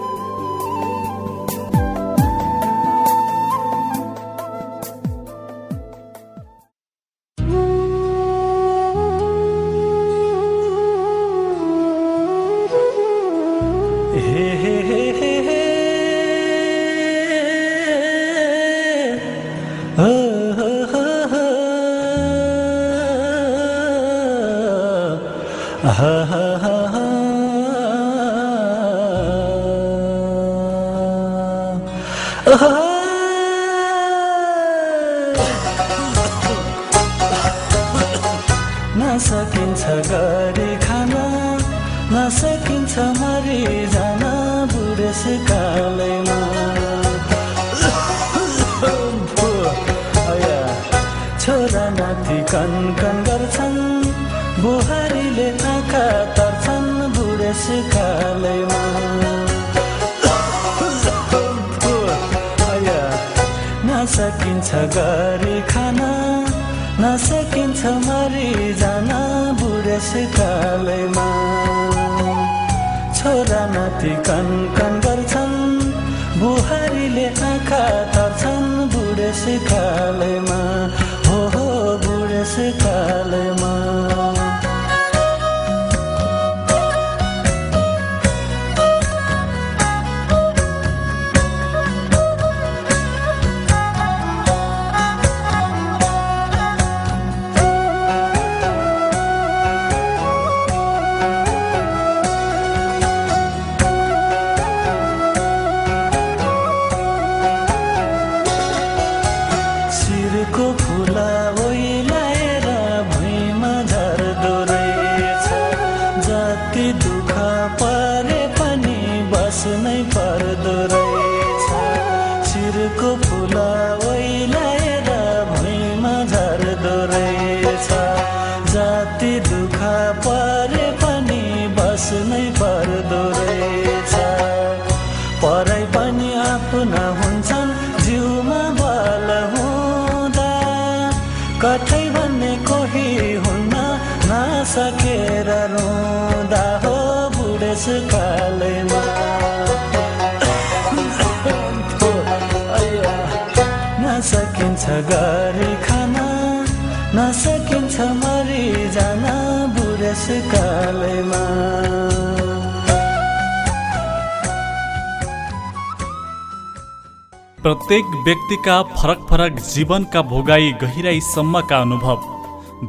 Speaker 6: व्यक्तिका फरक फरक जीवनका भोगाई गहिराईसम्मका अनुभव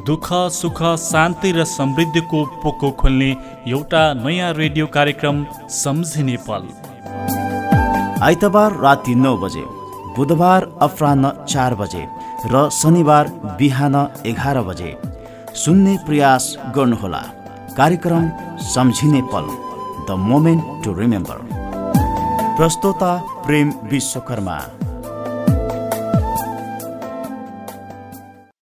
Speaker 6: दुःख सुख शान्ति र समृद्धिको पोको खोल्ने एउटा नयाँ रेडियो कार्यक्रम सम्झिने पल।
Speaker 3: आइतबार राति नौ बजे बुधबार अपराह्न चार बजे र शनिबार बिहान एघार बजे। सुन्ने प्रयास गर्नुहोला। कार्यक्रम सम्झिने पल। The moment to remember. प्रस्तोता प्रेम विश्वकर्मा।